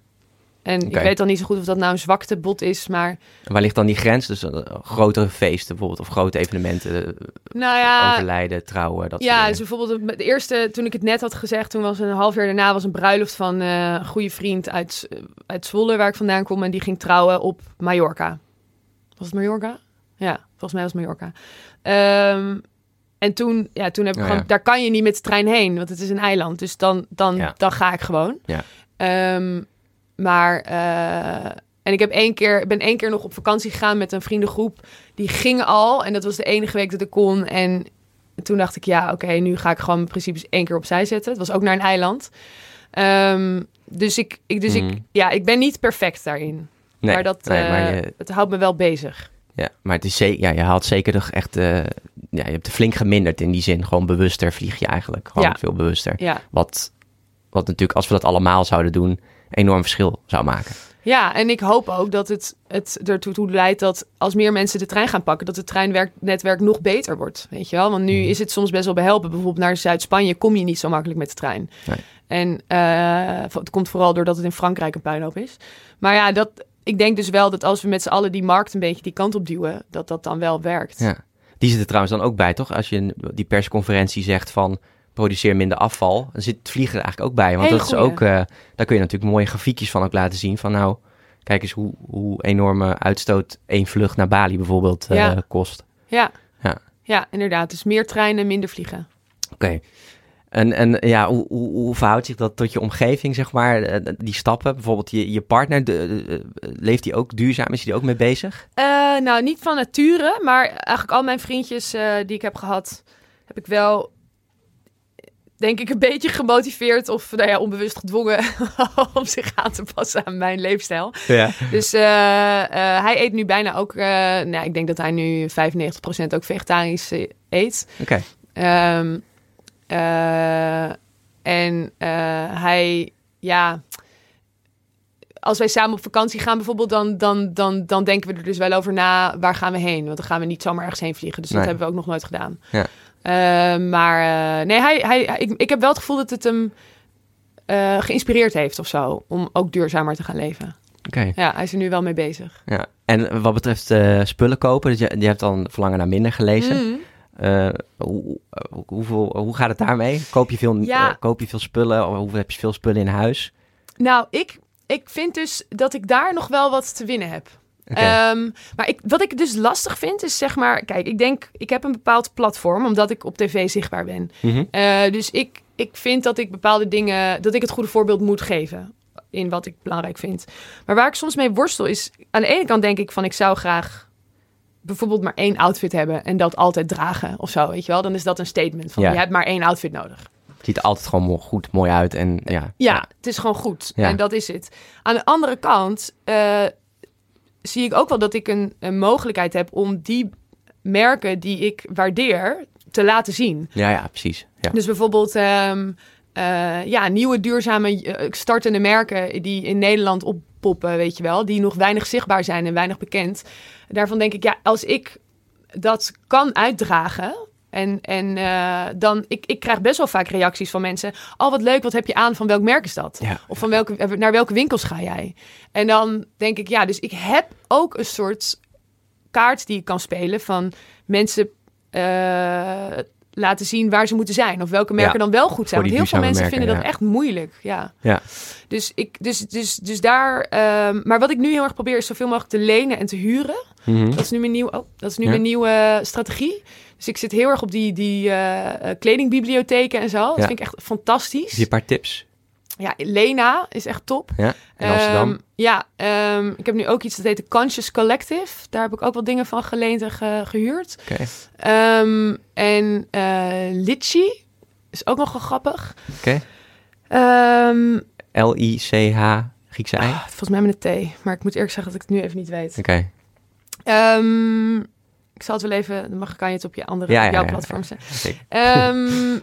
[SPEAKER 1] En ik weet dan niet zo goed of dat nou een zwaktebod is, maar
[SPEAKER 2] waar ligt dan die grens? Dus eh, grotere feesten bijvoorbeeld, of grote evenementen, eh,
[SPEAKER 1] nou ja,
[SPEAKER 2] overlijden, trouwen, dat
[SPEAKER 1] Ja, dus bijvoorbeeld de eerste, toen ik het net had gezegd, toen was een half jaar daarna was een bruiloft van eh, een goede vriend uit, uit Zwolle, waar ik vandaan kom. En die ging trouwen op Mallorca. Was het Mallorca? Ja, volgens mij was het Mallorca. Ehm, en toen, ja, toen heb ik
[SPEAKER 2] Oh,
[SPEAKER 1] gewoon,
[SPEAKER 2] ja.
[SPEAKER 1] daar kan je niet met de trein heen, want het is een eiland. Dus dan, dan,
[SPEAKER 2] Ja.
[SPEAKER 1] dan ga ik gewoon.
[SPEAKER 2] Ja.
[SPEAKER 1] Ehm, maar, eh, en ik heb één keer, ben één keer nog op vakantie gegaan met een vriendengroep. Die gingen al, en dat was de enige week dat ik kon. En toen dacht ik, ja, oké, nu ga ik gewoon mijn principes één keer opzij zetten. Het was ook naar een eiland. Ehm, dus ik, ik, dus
[SPEAKER 2] Mhm.
[SPEAKER 1] ik, ja, ik ben niet perfect daarin.
[SPEAKER 2] Nee,
[SPEAKER 1] maar dat,
[SPEAKER 2] nee, maar
[SPEAKER 1] eh,
[SPEAKER 2] je,
[SPEAKER 1] het houdt me wel bezig.
[SPEAKER 2] ja, maar het is zeker, ja, je haalt zeker toch echt, eh, ja, je hebt er flink geminderd in die zin. Gewoon bewuster vlieg je eigenlijk, gewoon
[SPEAKER 1] Ja.
[SPEAKER 2] veel bewuster.
[SPEAKER 1] Ja.
[SPEAKER 2] Wat, wat natuurlijk, als we dat allemaal zouden doen, enorm verschil zou maken.
[SPEAKER 1] ja, en ik hoop ook dat het, het ertoe toe leidt dat als meer mensen de trein gaan pakken, dat het treinwerknetwerk nog beter wordt. Weet je wel? Want nu
[SPEAKER 2] Mhm.
[SPEAKER 1] is het soms best wel behelpen. Bijvoorbeeld naar Zuid-Spanje kom je niet zo makkelijk met de trein.
[SPEAKER 2] Nee.
[SPEAKER 1] En eh, het komt vooral doordat het in Frankrijk een puinhoop is. Maar ja, dat, ik denk dus wel dat als we met z'n allen die markt een beetje die kant op duwen, dat dat dan wel werkt.
[SPEAKER 2] Ja. Die zit er trouwens dan ook bij, toch? Als je die persconferentie zegt van produceer minder afval, dan zit het vliegen er eigenlijk ook bij. Want
[SPEAKER 1] Hele
[SPEAKER 2] dat is ook, eh, daar kun je natuurlijk mooie grafiekjes van ook laten zien. Van nou, kijk eens hoe, hoe enorme uitstoot één vlucht naar Bali bijvoorbeeld eh,
[SPEAKER 1] Ja.
[SPEAKER 2] kost.
[SPEAKER 1] Ja.
[SPEAKER 2] Ja.
[SPEAKER 1] ja, inderdaad. Dus meer treinen, minder vliegen.
[SPEAKER 2] Oké. En, en ja, hoe, hoe, hoe verhoudt zich dat tot je omgeving, zeg maar, eh, die stappen? Bijvoorbeeld je, je partner, de, leeft die ook duurzaam? Is hij er ook mee bezig?
[SPEAKER 1] Nou, niet van nature, maar eigenlijk al mijn vriendjes die ik heb gehad, heb ik wel, denk ik, een beetje gemotiveerd of nou ja, onbewust gedwongen (laughs) om zich aan te passen aan mijn leefstijl.
[SPEAKER 2] Ja.
[SPEAKER 1] Dus eh, eh, hij eet nu bijna ook, eh, nou, ik denk dat hij nu 95% ook vegetarisch eet.
[SPEAKER 2] Oké.
[SPEAKER 1] Ehm, eh, en hij, ja, als wij samen op vakantie gaan bijvoorbeeld, dan, dan, dan, dan denken we er dus wel over na, waar gaan we heen? Want dan gaan we niet zomaar ergens heen vliegen. Dus
[SPEAKER 2] Nee.
[SPEAKER 1] dat hebben we ook nog nooit gedaan.
[SPEAKER 2] Ja.
[SPEAKER 1] Eh, maar eh, nee, hij, hij, ik, ik heb wel het gevoel dat het hem eh, geïnspireerd heeft of zo, om ook duurzamer te gaan leven.
[SPEAKER 2] Oké.
[SPEAKER 1] Ja, hij is er nu wel mee bezig.
[SPEAKER 2] Ja. En wat betreft eh, spullen kopen, dus je, je hebt dan verlangen naar minder gelezen.
[SPEAKER 1] Mm.
[SPEAKER 2] Eh, hoe, hoe, hoeveel, hoe gaat het daarmee? Koop je veel,
[SPEAKER 1] Ja.
[SPEAKER 2] koop je veel spullen? Of hoeveel heb je veel spullen in huis?
[SPEAKER 1] Nou, ik, ik vind dus dat ik daar nog wel wat te winnen heb. Ehm, maar ik, wat ik dus lastig vind, is zeg maar... Kijk, ik denk, ik heb een bepaald platform, omdat ik op tv zichtbaar ben.
[SPEAKER 2] Mhm.
[SPEAKER 1] Eh, dus ik, ik vind dat ik bepaalde dingen... dat ik het goede voorbeeld moet geven in wat ik belangrijk vind. Maar waar ik soms mee worstel is... aan de ene kant denk ik van, ik zou graag bijvoorbeeld maar één outfit hebben... en dat altijd dragen of zo, weet je wel? Dan is dat een statement van,
[SPEAKER 2] Ja.
[SPEAKER 1] je hebt maar één outfit nodig.
[SPEAKER 2] Het ziet er altijd gewoon goed, mooi uit. En ja,
[SPEAKER 1] Ja, het is gewoon goed.
[SPEAKER 2] Ja.
[SPEAKER 1] En dat is het. Aan de andere kant eh, zie ik ook wel dat ik een, een mogelijkheid heb om die merken die ik waardeer te laten zien.
[SPEAKER 2] ja, ja, precies. Ja.
[SPEAKER 1] Dus bijvoorbeeld ehm, eh, ja, nieuwe duurzame eh, startende merken die in Nederland oppoppen, weet je wel, die nog weinig zichtbaar zijn en weinig bekend. Daarvan denk ik, ja, als ik dat kan uitdragen. En, en eh, dan, ik, ik krijg best wel vaak reacties van mensen. Oh, wat leuk, wat heb je aan? Van welk merk is dat?
[SPEAKER 2] Ja.
[SPEAKER 1] Of van welke, naar welke winkels ga jij? En dan denk ik, ja, dus ik heb ook een soort kaart die ik kan spelen van mensen eh, laten zien waar ze moeten zijn. Of welke merken
[SPEAKER 2] Ja,
[SPEAKER 1] dan wel goed zijn. Want heel veel mensen vinden dat echt moeilijk. Ja.
[SPEAKER 2] Ja.
[SPEAKER 1] Dus, ik, dus, dus, dus daar. ehm, maar wat ik nu heel erg probeer is zoveel mogelijk te lenen en te huren.
[SPEAKER 2] Mhm.
[SPEAKER 1] Dat is nu mijn, nieuw, oh, dat is nu mijn nieuwe strategie. Dus ik zit heel erg op die, die eh, eh, kledingbibliotheken en zo. Dat vind ik echt fantastisch.
[SPEAKER 2] Heb je een paar tips?
[SPEAKER 1] Ja, Lena is echt top.
[SPEAKER 2] Ja, in Amsterdam.
[SPEAKER 1] Ehm, ja, ehm, ik heb nu ook iets dat heet de Conscious Collective. Daar heb ik ook wat dingen van geleend en ge- gehuurd.
[SPEAKER 2] Oké.
[SPEAKER 1] Ehm, en Litchi is ook nog wel grappig.
[SPEAKER 2] Oké.
[SPEAKER 1] Ehm,
[SPEAKER 2] L-I-C-H, Griekse ei.
[SPEAKER 1] ah, volgens mij met een T, maar ik moet eerlijk zeggen dat ik het nu even niet weet.
[SPEAKER 2] Oké.
[SPEAKER 1] Ehm, zal het wel even, dan mag, kan je het op je andere,
[SPEAKER 2] Ja,
[SPEAKER 1] op
[SPEAKER 2] ja,
[SPEAKER 1] jouw
[SPEAKER 2] ja,
[SPEAKER 1] platform zetten. (laughs) Ehm,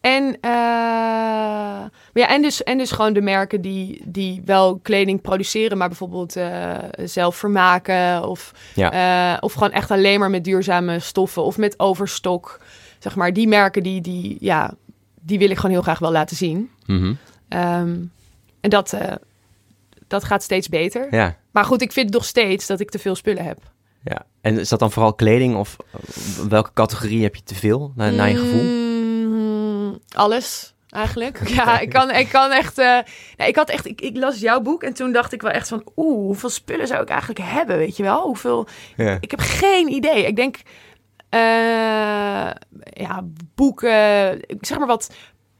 [SPEAKER 1] en, eh, maar ja, en, dus, en dus gewoon de merken die, die wel kleding produceren, maar bijvoorbeeld eh, zelf vermaken. Of,
[SPEAKER 2] Ja.
[SPEAKER 1] eh, of gewoon echt alleen maar met duurzame stoffen of met overstok. Zeg maar, die merken die, die, ja, die wil ik gewoon heel graag wel laten zien.
[SPEAKER 2] Mhm.
[SPEAKER 1] Ehm, en dat, dat gaat steeds beter.
[SPEAKER 2] Ja.
[SPEAKER 1] Maar goed, ik vind nog steeds dat ik te veel spullen heb.
[SPEAKER 2] Ja. En is dat dan vooral kleding of welke categorie heb je te veel, naar, naar je gevoel?
[SPEAKER 1] Mm, alles, eigenlijk. (laughs) Ja, ik kan, ik kan echt... eh, nee, ik had echt... Ik, ik las jouw boek en toen dacht ik wel echt van... Oeh, hoeveel spullen zou ik eigenlijk hebben, weet je wel? Hoeveel... Ik heb geen idee. Ik denk... eh, ja, boeken... ik Zeg maar wat...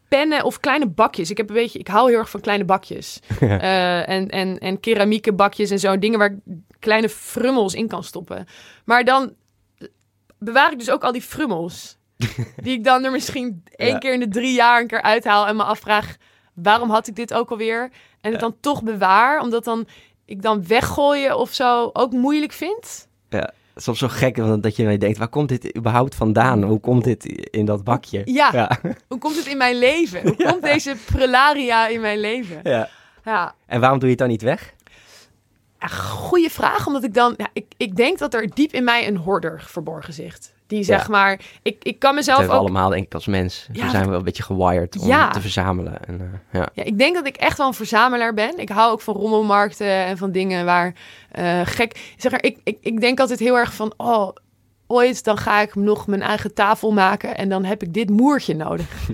[SPEAKER 1] Pennen of kleine bakjes. Ik heb een beetje... Ik hou heel erg van kleine bakjes. (laughs) Eh, en, en, en keramieke bakjes en zo. Dingen waar ik kleine frummels in kan stoppen. Maar dan bewaar ik dus ook al die frummels. (laughs) die ik dan er misschien één
[SPEAKER 2] Ja.
[SPEAKER 1] keer in de drie jaar een keer uithaal. En me afvraag, waarom had ik dit ook alweer? En het dan toch bewaar. Omdat dan ik dan weggooien of zo ook moeilijk vind.
[SPEAKER 2] Ja. Soms zo gek dat je denkt, waar komt dit überhaupt vandaan? Hoe komt dit in dat bakje?
[SPEAKER 1] Ja.
[SPEAKER 2] Ja. (laughs)
[SPEAKER 1] Hoe komt het in mijn leven? Hoe komt deze prelaria in mijn leven?
[SPEAKER 2] ja.
[SPEAKER 1] Ja,
[SPEAKER 2] En waarom doe je het dan niet weg?
[SPEAKER 1] Ja, goeie vraag, omdat ik dan... Ja, ik, ik denk dat er diep in mij een hoorder verborgen zit. Die zeg
[SPEAKER 2] Ja.
[SPEAKER 1] maar... Ik, ik kan mezelf
[SPEAKER 2] we
[SPEAKER 1] ook...
[SPEAKER 2] allemaal, denk ik, als mens.
[SPEAKER 1] Ja,
[SPEAKER 2] we zijn wel een beetje gewired om
[SPEAKER 1] Ja.
[SPEAKER 2] te verzamelen. En, eh, ja.
[SPEAKER 1] Ja, ik denk dat ik echt wel een verzamelaar ben. Ik hou ook van rommelmarkten en van dingen waar eh, gek... Zeg maar, ik, ik, ik denk altijd heel erg van... Oh, ooit dan ga ik nog mijn eigen tafel maken... en dan heb ik dit moertje nodig. (laughs)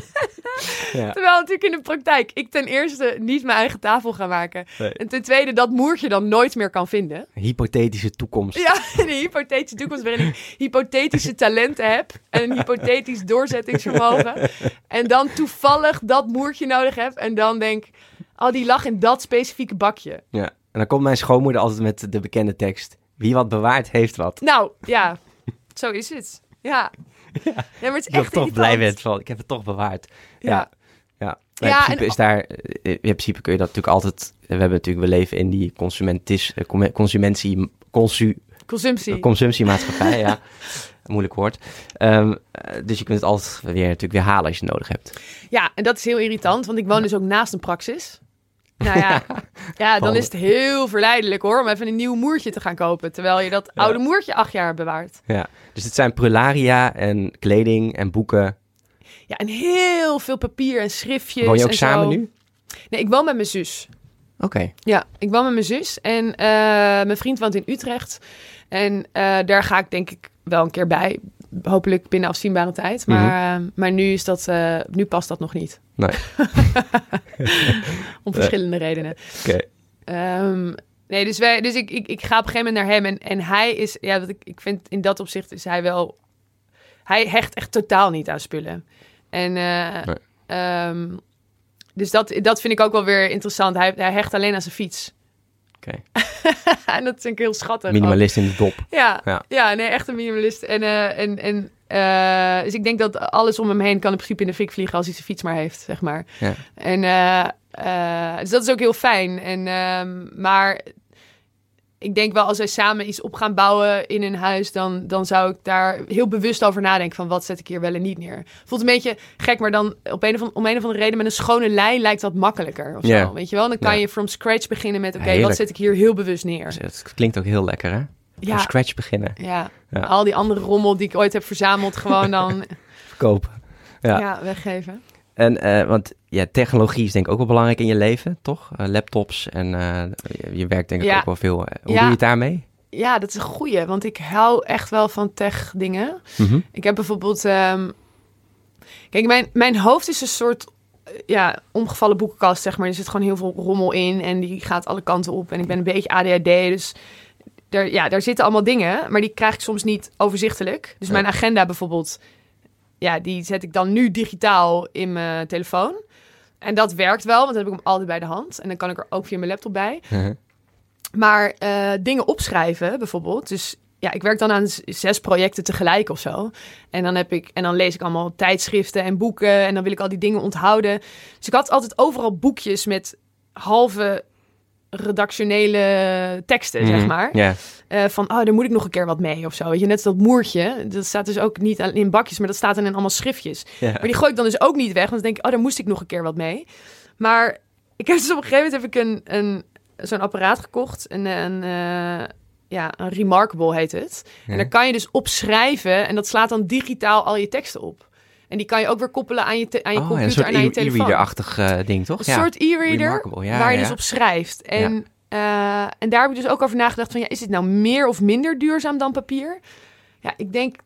[SPEAKER 1] (laughs) (laughs)
[SPEAKER 2] Ja.
[SPEAKER 1] Terwijl natuurlijk in de praktijk ik ten eerste niet mijn eigen tafel ga maken.
[SPEAKER 2] Nee.
[SPEAKER 1] En ten tweede dat moertje dan nooit meer kan vinden.
[SPEAKER 2] Hypothetische toekomst.
[SPEAKER 1] Ja, (laughs) een hypothetische toekomst waarin ik hypothetische talenten heb en een hypothetisch doorzettingsvermogen. En dan toevallig dat moertje nodig heb en dan denk, oh die lag in dat specifieke bakje.
[SPEAKER 2] Ja. En dan komt mijn schoonmoeder altijd met de bekende tekst. Wie wat bewaart, heeft wat.
[SPEAKER 1] Nou, ja, zo is het. Ja. Ja, maar het is echt
[SPEAKER 2] toch blij bent van, ik heb het toch bewaard.
[SPEAKER 1] Ja.
[SPEAKER 2] Ja. In principe
[SPEAKER 1] en-
[SPEAKER 2] is daar, eh, in principe kun je dat natuurlijk altijd, we hebben natuurlijk, we leven in die consumentis, eh, consumentie, consu,
[SPEAKER 1] Consumptie.
[SPEAKER 2] consumptiemaatschappij, ja. (laughs) Moeilijk woord. Ehm, eh, dus je kunt het altijd weer, natuurlijk weer halen als je het nodig hebt.
[SPEAKER 1] Ja, en dat is heel irritant, want ik woon dus ook naast een praxis. Nou (laughs) ja, ja dan is het heel verleidelijk hoor, om even een nieuw moertje te gaan kopen. Terwijl je dat
[SPEAKER 2] Ja.
[SPEAKER 1] oude moertje acht jaar bewaart.
[SPEAKER 2] Ja. Dus het zijn prularia en kleding en boeken.
[SPEAKER 1] Ja, en heel veel papier en schriftjes.
[SPEAKER 2] Woon je ook
[SPEAKER 1] en
[SPEAKER 2] samen
[SPEAKER 1] zo.
[SPEAKER 2] nu?
[SPEAKER 1] Nee, ik woon met mijn zus.
[SPEAKER 2] Oké.
[SPEAKER 1] Ja, ik woon met mijn zus. En eh, mijn vriend woont in Utrecht. En eh, daar ga ik denk ik wel een keer bij. Hopelijk binnen afzienbare tijd. Maar, eh, maar nu, is dat, eh, nu past dat nog niet.
[SPEAKER 2] Nee. (laughs)
[SPEAKER 1] Om verschillende redenen.
[SPEAKER 2] Oké.
[SPEAKER 1] Ehm, nee, dus, wij, dus ik, ik, ik ga op een gegeven moment naar hem. En, en hij is, ja, wat ik, ik vind in dat opzicht is hij wel. Hij hecht echt totaal niet aan spullen. En eh,
[SPEAKER 2] Nee.
[SPEAKER 1] ehm, dus dat, dat vind ik ook wel weer interessant. Hij, hij hecht alleen aan zijn fiets.
[SPEAKER 2] Oké. (laughs)
[SPEAKER 1] en dat vind ik heel schattig.
[SPEAKER 2] Minimalist in de dop.
[SPEAKER 1] Ja,
[SPEAKER 2] Ja.
[SPEAKER 1] ja. nee, echt een minimalist. En, eh, en, en eh, dus ik denk dat alles om hem heen kan in principe in de fik vliegen als hij zijn fiets maar heeft, zeg maar.
[SPEAKER 2] Ja.
[SPEAKER 1] En eh, eh, dus dat is ook heel fijn. En, ehm, maar ik denk wel als wij samen iets op gaan bouwen in een huis, dan, dan zou ik daar heel bewust over nadenken van wat zet ik hier wel en niet neer. Voelt een beetje gek, maar dan op een of om een of andere reden met een schone lijn lijkt dat makkelijker. Of
[SPEAKER 2] Ja.
[SPEAKER 1] zo, weet je wel? Dan kan je from scratch beginnen met oké, wat zet ik hier heel bewust neer?
[SPEAKER 2] Dus het klinkt ook heel lekker, hè?
[SPEAKER 1] Ja.
[SPEAKER 2] Van scratch beginnen.
[SPEAKER 1] Ja,
[SPEAKER 2] Ja.
[SPEAKER 1] al die andere rommel die ik ooit heb verzameld, gewoon dan (laughs)
[SPEAKER 2] Verkopen. Ja.
[SPEAKER 1] ja. weggeven.
[SPEAKER 2] En, eh, want ja, technologie is denk ik ook wel belangrijk in je leven, toch? Eh, laptops en eh, je, je werkt denk ik
[SPEAKER 1] Ja.
[SPEAKER 2] ook wel veel. hoe
[SPEAKER 1] Ja.
[SPEAKER 2] doe je het daarmee?
[SPEAKER 1] Ja, dat is een goeie, want ik hou echt wel van tech dingen.
[SPEAKER 2] Mhm.
[SPEAKER 1] Ik heb bijvoorbeeld... ehm, Kijk, mijn, mijn hoofd is een soort ja, omgevallen boekenkast, zeg maar. Er zit gewoon heel veel rommel in en die gaat alle kanten op. En ik ben een beetje ADHD, dus daar, ja, daar zitten allemaal dingen. Maar die krijg ik soms niet overzichtelijk. Dus
[SPEAKER 2] Ja.
[SPEAKER 1] mijn agenda bijvoorbeeld, ja, die zet ik dan nu digitaal in mijn telefoon. En dat werkt wel, want dan heb ik hem altijd bij de hand. En dan kan ik er ook via mijn laptop bij.
[SPEAKER 2] Mhm.
[SPEAKER 1] Maar eh, dingen opschrijven bijvoorbeeld. Dus ja, ik werk dan aan zes projecten tegelijk of zo. En dan, heb ik, en dan lees ik allemaal tijdschriften en boeken. En dan wil ik al die dingen onthouden. Dus ik had altijd overal boekjes met halve redactionele teksten, zeg
[SPEAKER 2] Mhm.
[SPEAKER 1] maar. Eh, van, oh, daar moet ik nog een keer wat mee of zo. Weet je, net als dat moertje. Dat staat dus ook niet in bakjes, maar dat staat dan in allemaal schriftjes. Maar die gooi ik dan dus ook niet weg. Want dan denk ik, oh, daar moest ik nog een keer wat mee. Maar ik heb dus op een gegeven moment heb ik een, een, zo'n apparaat gekocht. Een, een, eh, ja, een Remarkable heet het.
[SPEAKER 2] Ja.
[SPEAKER 1] En daar kan je dus op schrijven. En dat slaat dan digitaal al je teksten op. En die kan je ook weer koppelen aan je, te- aan je
[SPEAKER 2] Oh, een
[SPEAKER 1] computer
[SPEAKER 2] soort
[SPEAKER 1] en aan je
[SPEAKER 2] e-
[SPEAKER 1] telefoon.
[SPEAKER 2] e-reader-achtig eh, ding, toch?
[SPEAKER 1] Een soort e-reader
[SPEAKER 2] ja,
[SPEAKER 1] waar je dus op schrijft. En, eh, en daar heb ik dus ook over nagedacht van... Ja, is dit nou meer of minder duurzaam dan papier? Ja, ik denk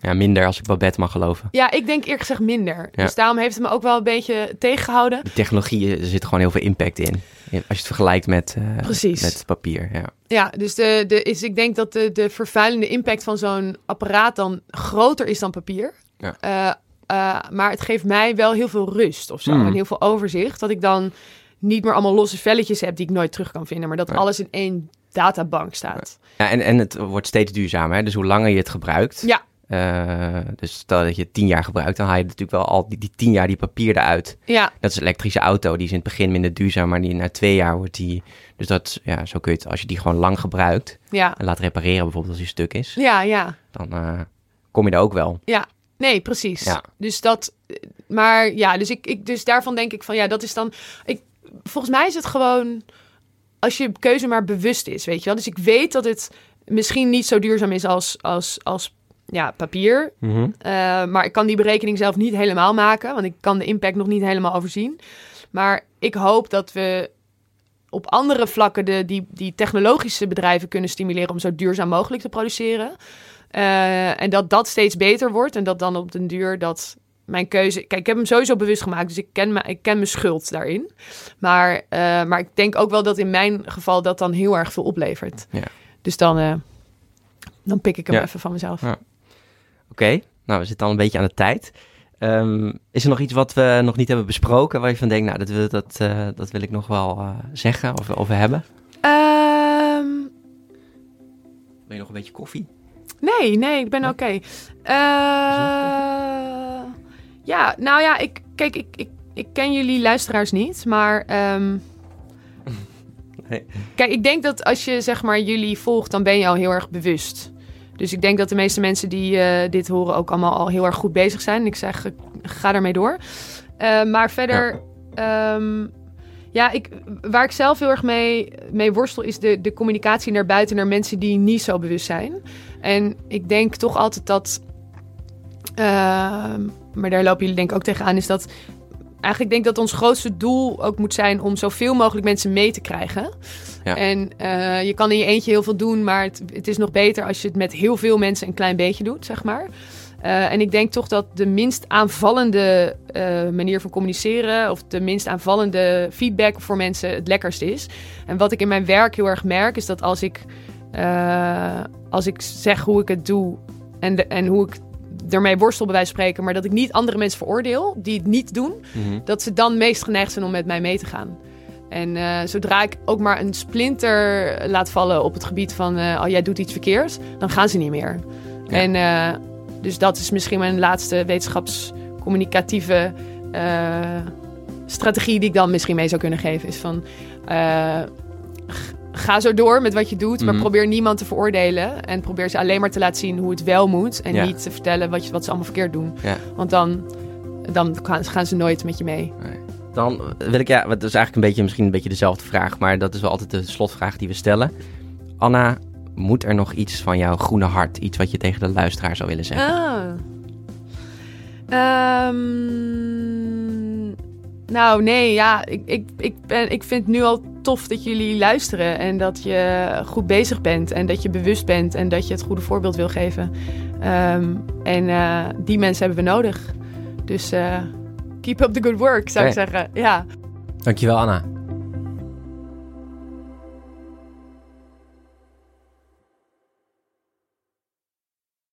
[SPEAKER 2] Ja, minder als ik Babette mag geloven.
[SPEAKER 1] Ja, ik denk eerlijk gezegd minder. Dus daarom heeft het me ook wel een beetje tegengehouden.
[SPEAKER 2] De technologie, er zit gewoon heel veel impact in. Als je het vergelijkt met, eh,
[SPEAKER 1] Precies.
[SPEAKER 2] met papier. Ja.
[SPEAKER 1] Ja, dus de, de, is, ik denk dat de, de vervuilende impact van zo'n apparaat dan groter is dan papier.
[SPEAKER 2] Ja.
[SPEAKER 1] Eh, eh, maar het geeft mij wel heel veel rust of zo.
[SPEAKER 2] Hmm.
[SPEAKER 1] En heel veel overzicht. Dat ik dan niet meer allemaal losse velletjes heb die ik nooit terug kan vinden. Maar dat
[SPEAKER 2] Ja.
[SPEAKER 1] alles in één databank staat.
[SPEAKER 2] Ja, en, en het wordt steeds duurzamer. Hè? Dus hoe langer je het gebruikt.
[SPEAKER 1] Ja.
[SPEAKER 2] eh, dus stel dat je het tien jaar gebruikt, dan haal je natuurlijk wel al die, die tien jaar die papier eruit.
[SPEAKER 1] Ja,
[SPEAKER 2] Dat is een elektrische auto, die is in het begin minder duurzaam, maar die na twee jaar wordt die. Dus dat, ja, zo kun je het, als je die gewoon lang gebruikt
[SPEAKER 1] ja,
[SPEAKER 2] en laat repareren, bijvoorbeeld als die stuk is,
[SPEAKER 1] ja, ja.
[SPEAKER 2] dan kom je er ook wel.
[SPEAKER 1] Nee, precies.
[SPEAKER 2] Ja.
[SPEAKER 1] Dus dat, maar ja, dus ik, ik, dus daarvan denk ik van ja, dat is dan, ik, volgens mij is het gewoon als je keuze maar bewust is, weet je wel. Dus ik weet dat het misschien niet zo duurzaam is als, als, als ja, papier,
[SPEAKER 2] Mhm.
[SPEAKER 1] Eh, maar ik kan die berekening zelf niet helemaal maken, want ik kan de impact nog niet helemaal overzien. Maar ik hoop dat we op andere vlakken de, die, die technologische bedrijven kunnen stimuleren om zo duurzaam mogelijk te produceren. Eh, en dat dat steeds beter wordt en dat dan op den duur dat mijn keuze... Kijk, ik heb hem sowieso bewust gemaakt, dus ik ken, me, ik ken mijn schuld daarin. Maar, eh, maar ik denk ook wel dat in mijn geval dat dan heel erg veel oplevert.
[SPEAKER 2] Ja.
[SPEAKER 1] Dus dan, eh, dan pik ik hem
[SPEAKER 2] Ja.
[SPEAKER 1] even van mezelf.
[SPEAKER 2] Ja. Oké, nou we zitten al een beetje aan de tijd. Ehm, is er nog iets wat we nog niet hebben besproken waar je van denkt, nou dat wil, dat, dat wil ik nog wel zeggen of over hebben?
[SPEAKER 1] Ehm,
[SPEAKER 2] Wil je nog een beetje koffie?
[SPEAKER 1] Nee, nee, ik ben oké. Eh, ja, nou ja, ik, kijk, ik, ik, ik ken jullie luisteraars niet, maar... ehm,
[SPEAKER 2] Nee.
[SPEAKER 1] Kijk, ik denk dat als je zeg maar jullie volgt, dan ben je al heel erg bewust. Dus ik denk dat de meeste mensen die eh, dit horen ook allemaal al heel erg goed bezig zijn. Ik zeg, eh, ga ermee door. Maar verder, ja, ja ik, waar ik zelf heel erg mee, mee worstel, is de, de communicatie naar buiten, naar mensen die niet zo bewust zijn. En ik denk toch altijd dat, ehm, maar daar lopen jullie denk ik ook tegenaan, is dat eigenlijk denk ik dat ons grootste doel ook moet zijn om zoveel mogelijk mensen mee te krijgen.
[SPEAKER 2] Ja.
[SPEAKER 1] En eh, je kan in je eentje heel veel doen, maar het, het is nog beter als je het met heel veel mensen een klein beetje doet, zeg maar. Uh, en ik denk toch dat de minst aanvallende uh, manier van communiceren of de minst aanvallende feedback voor mensen het lekkerst is. En wat ik in mijn werk heel erg merk, is dat als ik, uh, als ik zeg hoe ik het doe en, de, en hoe ik ermee worstel, bij wijze van spreken, maar dat ik niet andere mensen veroordeel die het niet doen,
[SPEAKER 2] Mhm.
[SPEAKER 1] dat ze dan meest geneigd zijn om met mij mee te gaan. En uh, zodra ik ook maar een splinter laat vallen op het gebied van, uh, oh jij doet iets verkeerds, dan gaan ze niet meer. Ja. En uh, dus dat is misschien mijn laatste wetenschapscommunicatieve strategie die ik dan misschien mee zou kunnen geven. Is van, ga zo door met wat je doet, maar mm. probeer niemand te veroordelen. En probeer ze alleen maar te laten zien hoe het wel moet. En
[SPEAKER 2] Ja.
[SPEAKER 1] niet te vertellen wat, je, wat ze allemaal verkeerd doen.
[SPEAKER 2] Ja.
[SPEAKER 1] Want dan, dan gaan, ze nooit met je mee.
[SPEAKER 2] Dan wil ik, ja, dat is eigenlijk een beetje, misschien een beetje dezelfde vraag, maar dat is wel altijd de slotvraag die we stellen. Anna, moet er nog iets van jouw groene hart, iets wat je tegen de luisteraar zou willen zeggen?
[SPEAKER 1] Ah. Um, nou, nee, ja, ik, ik, ik, ben, ik vind het nu al tof dat jullie luisteren en dat je goed bezig bent en dat je bewust bent en dat je het goede voorbeeld wil geven. Um, en uh, die mensen hebben we nodig. Dus uh, keep up the good work, zou
[SPEAKER 2] Okay.
[SPEAKER 1] ik zeggen. Ja.
[SPEAKER 2] Dankjewel, Anna.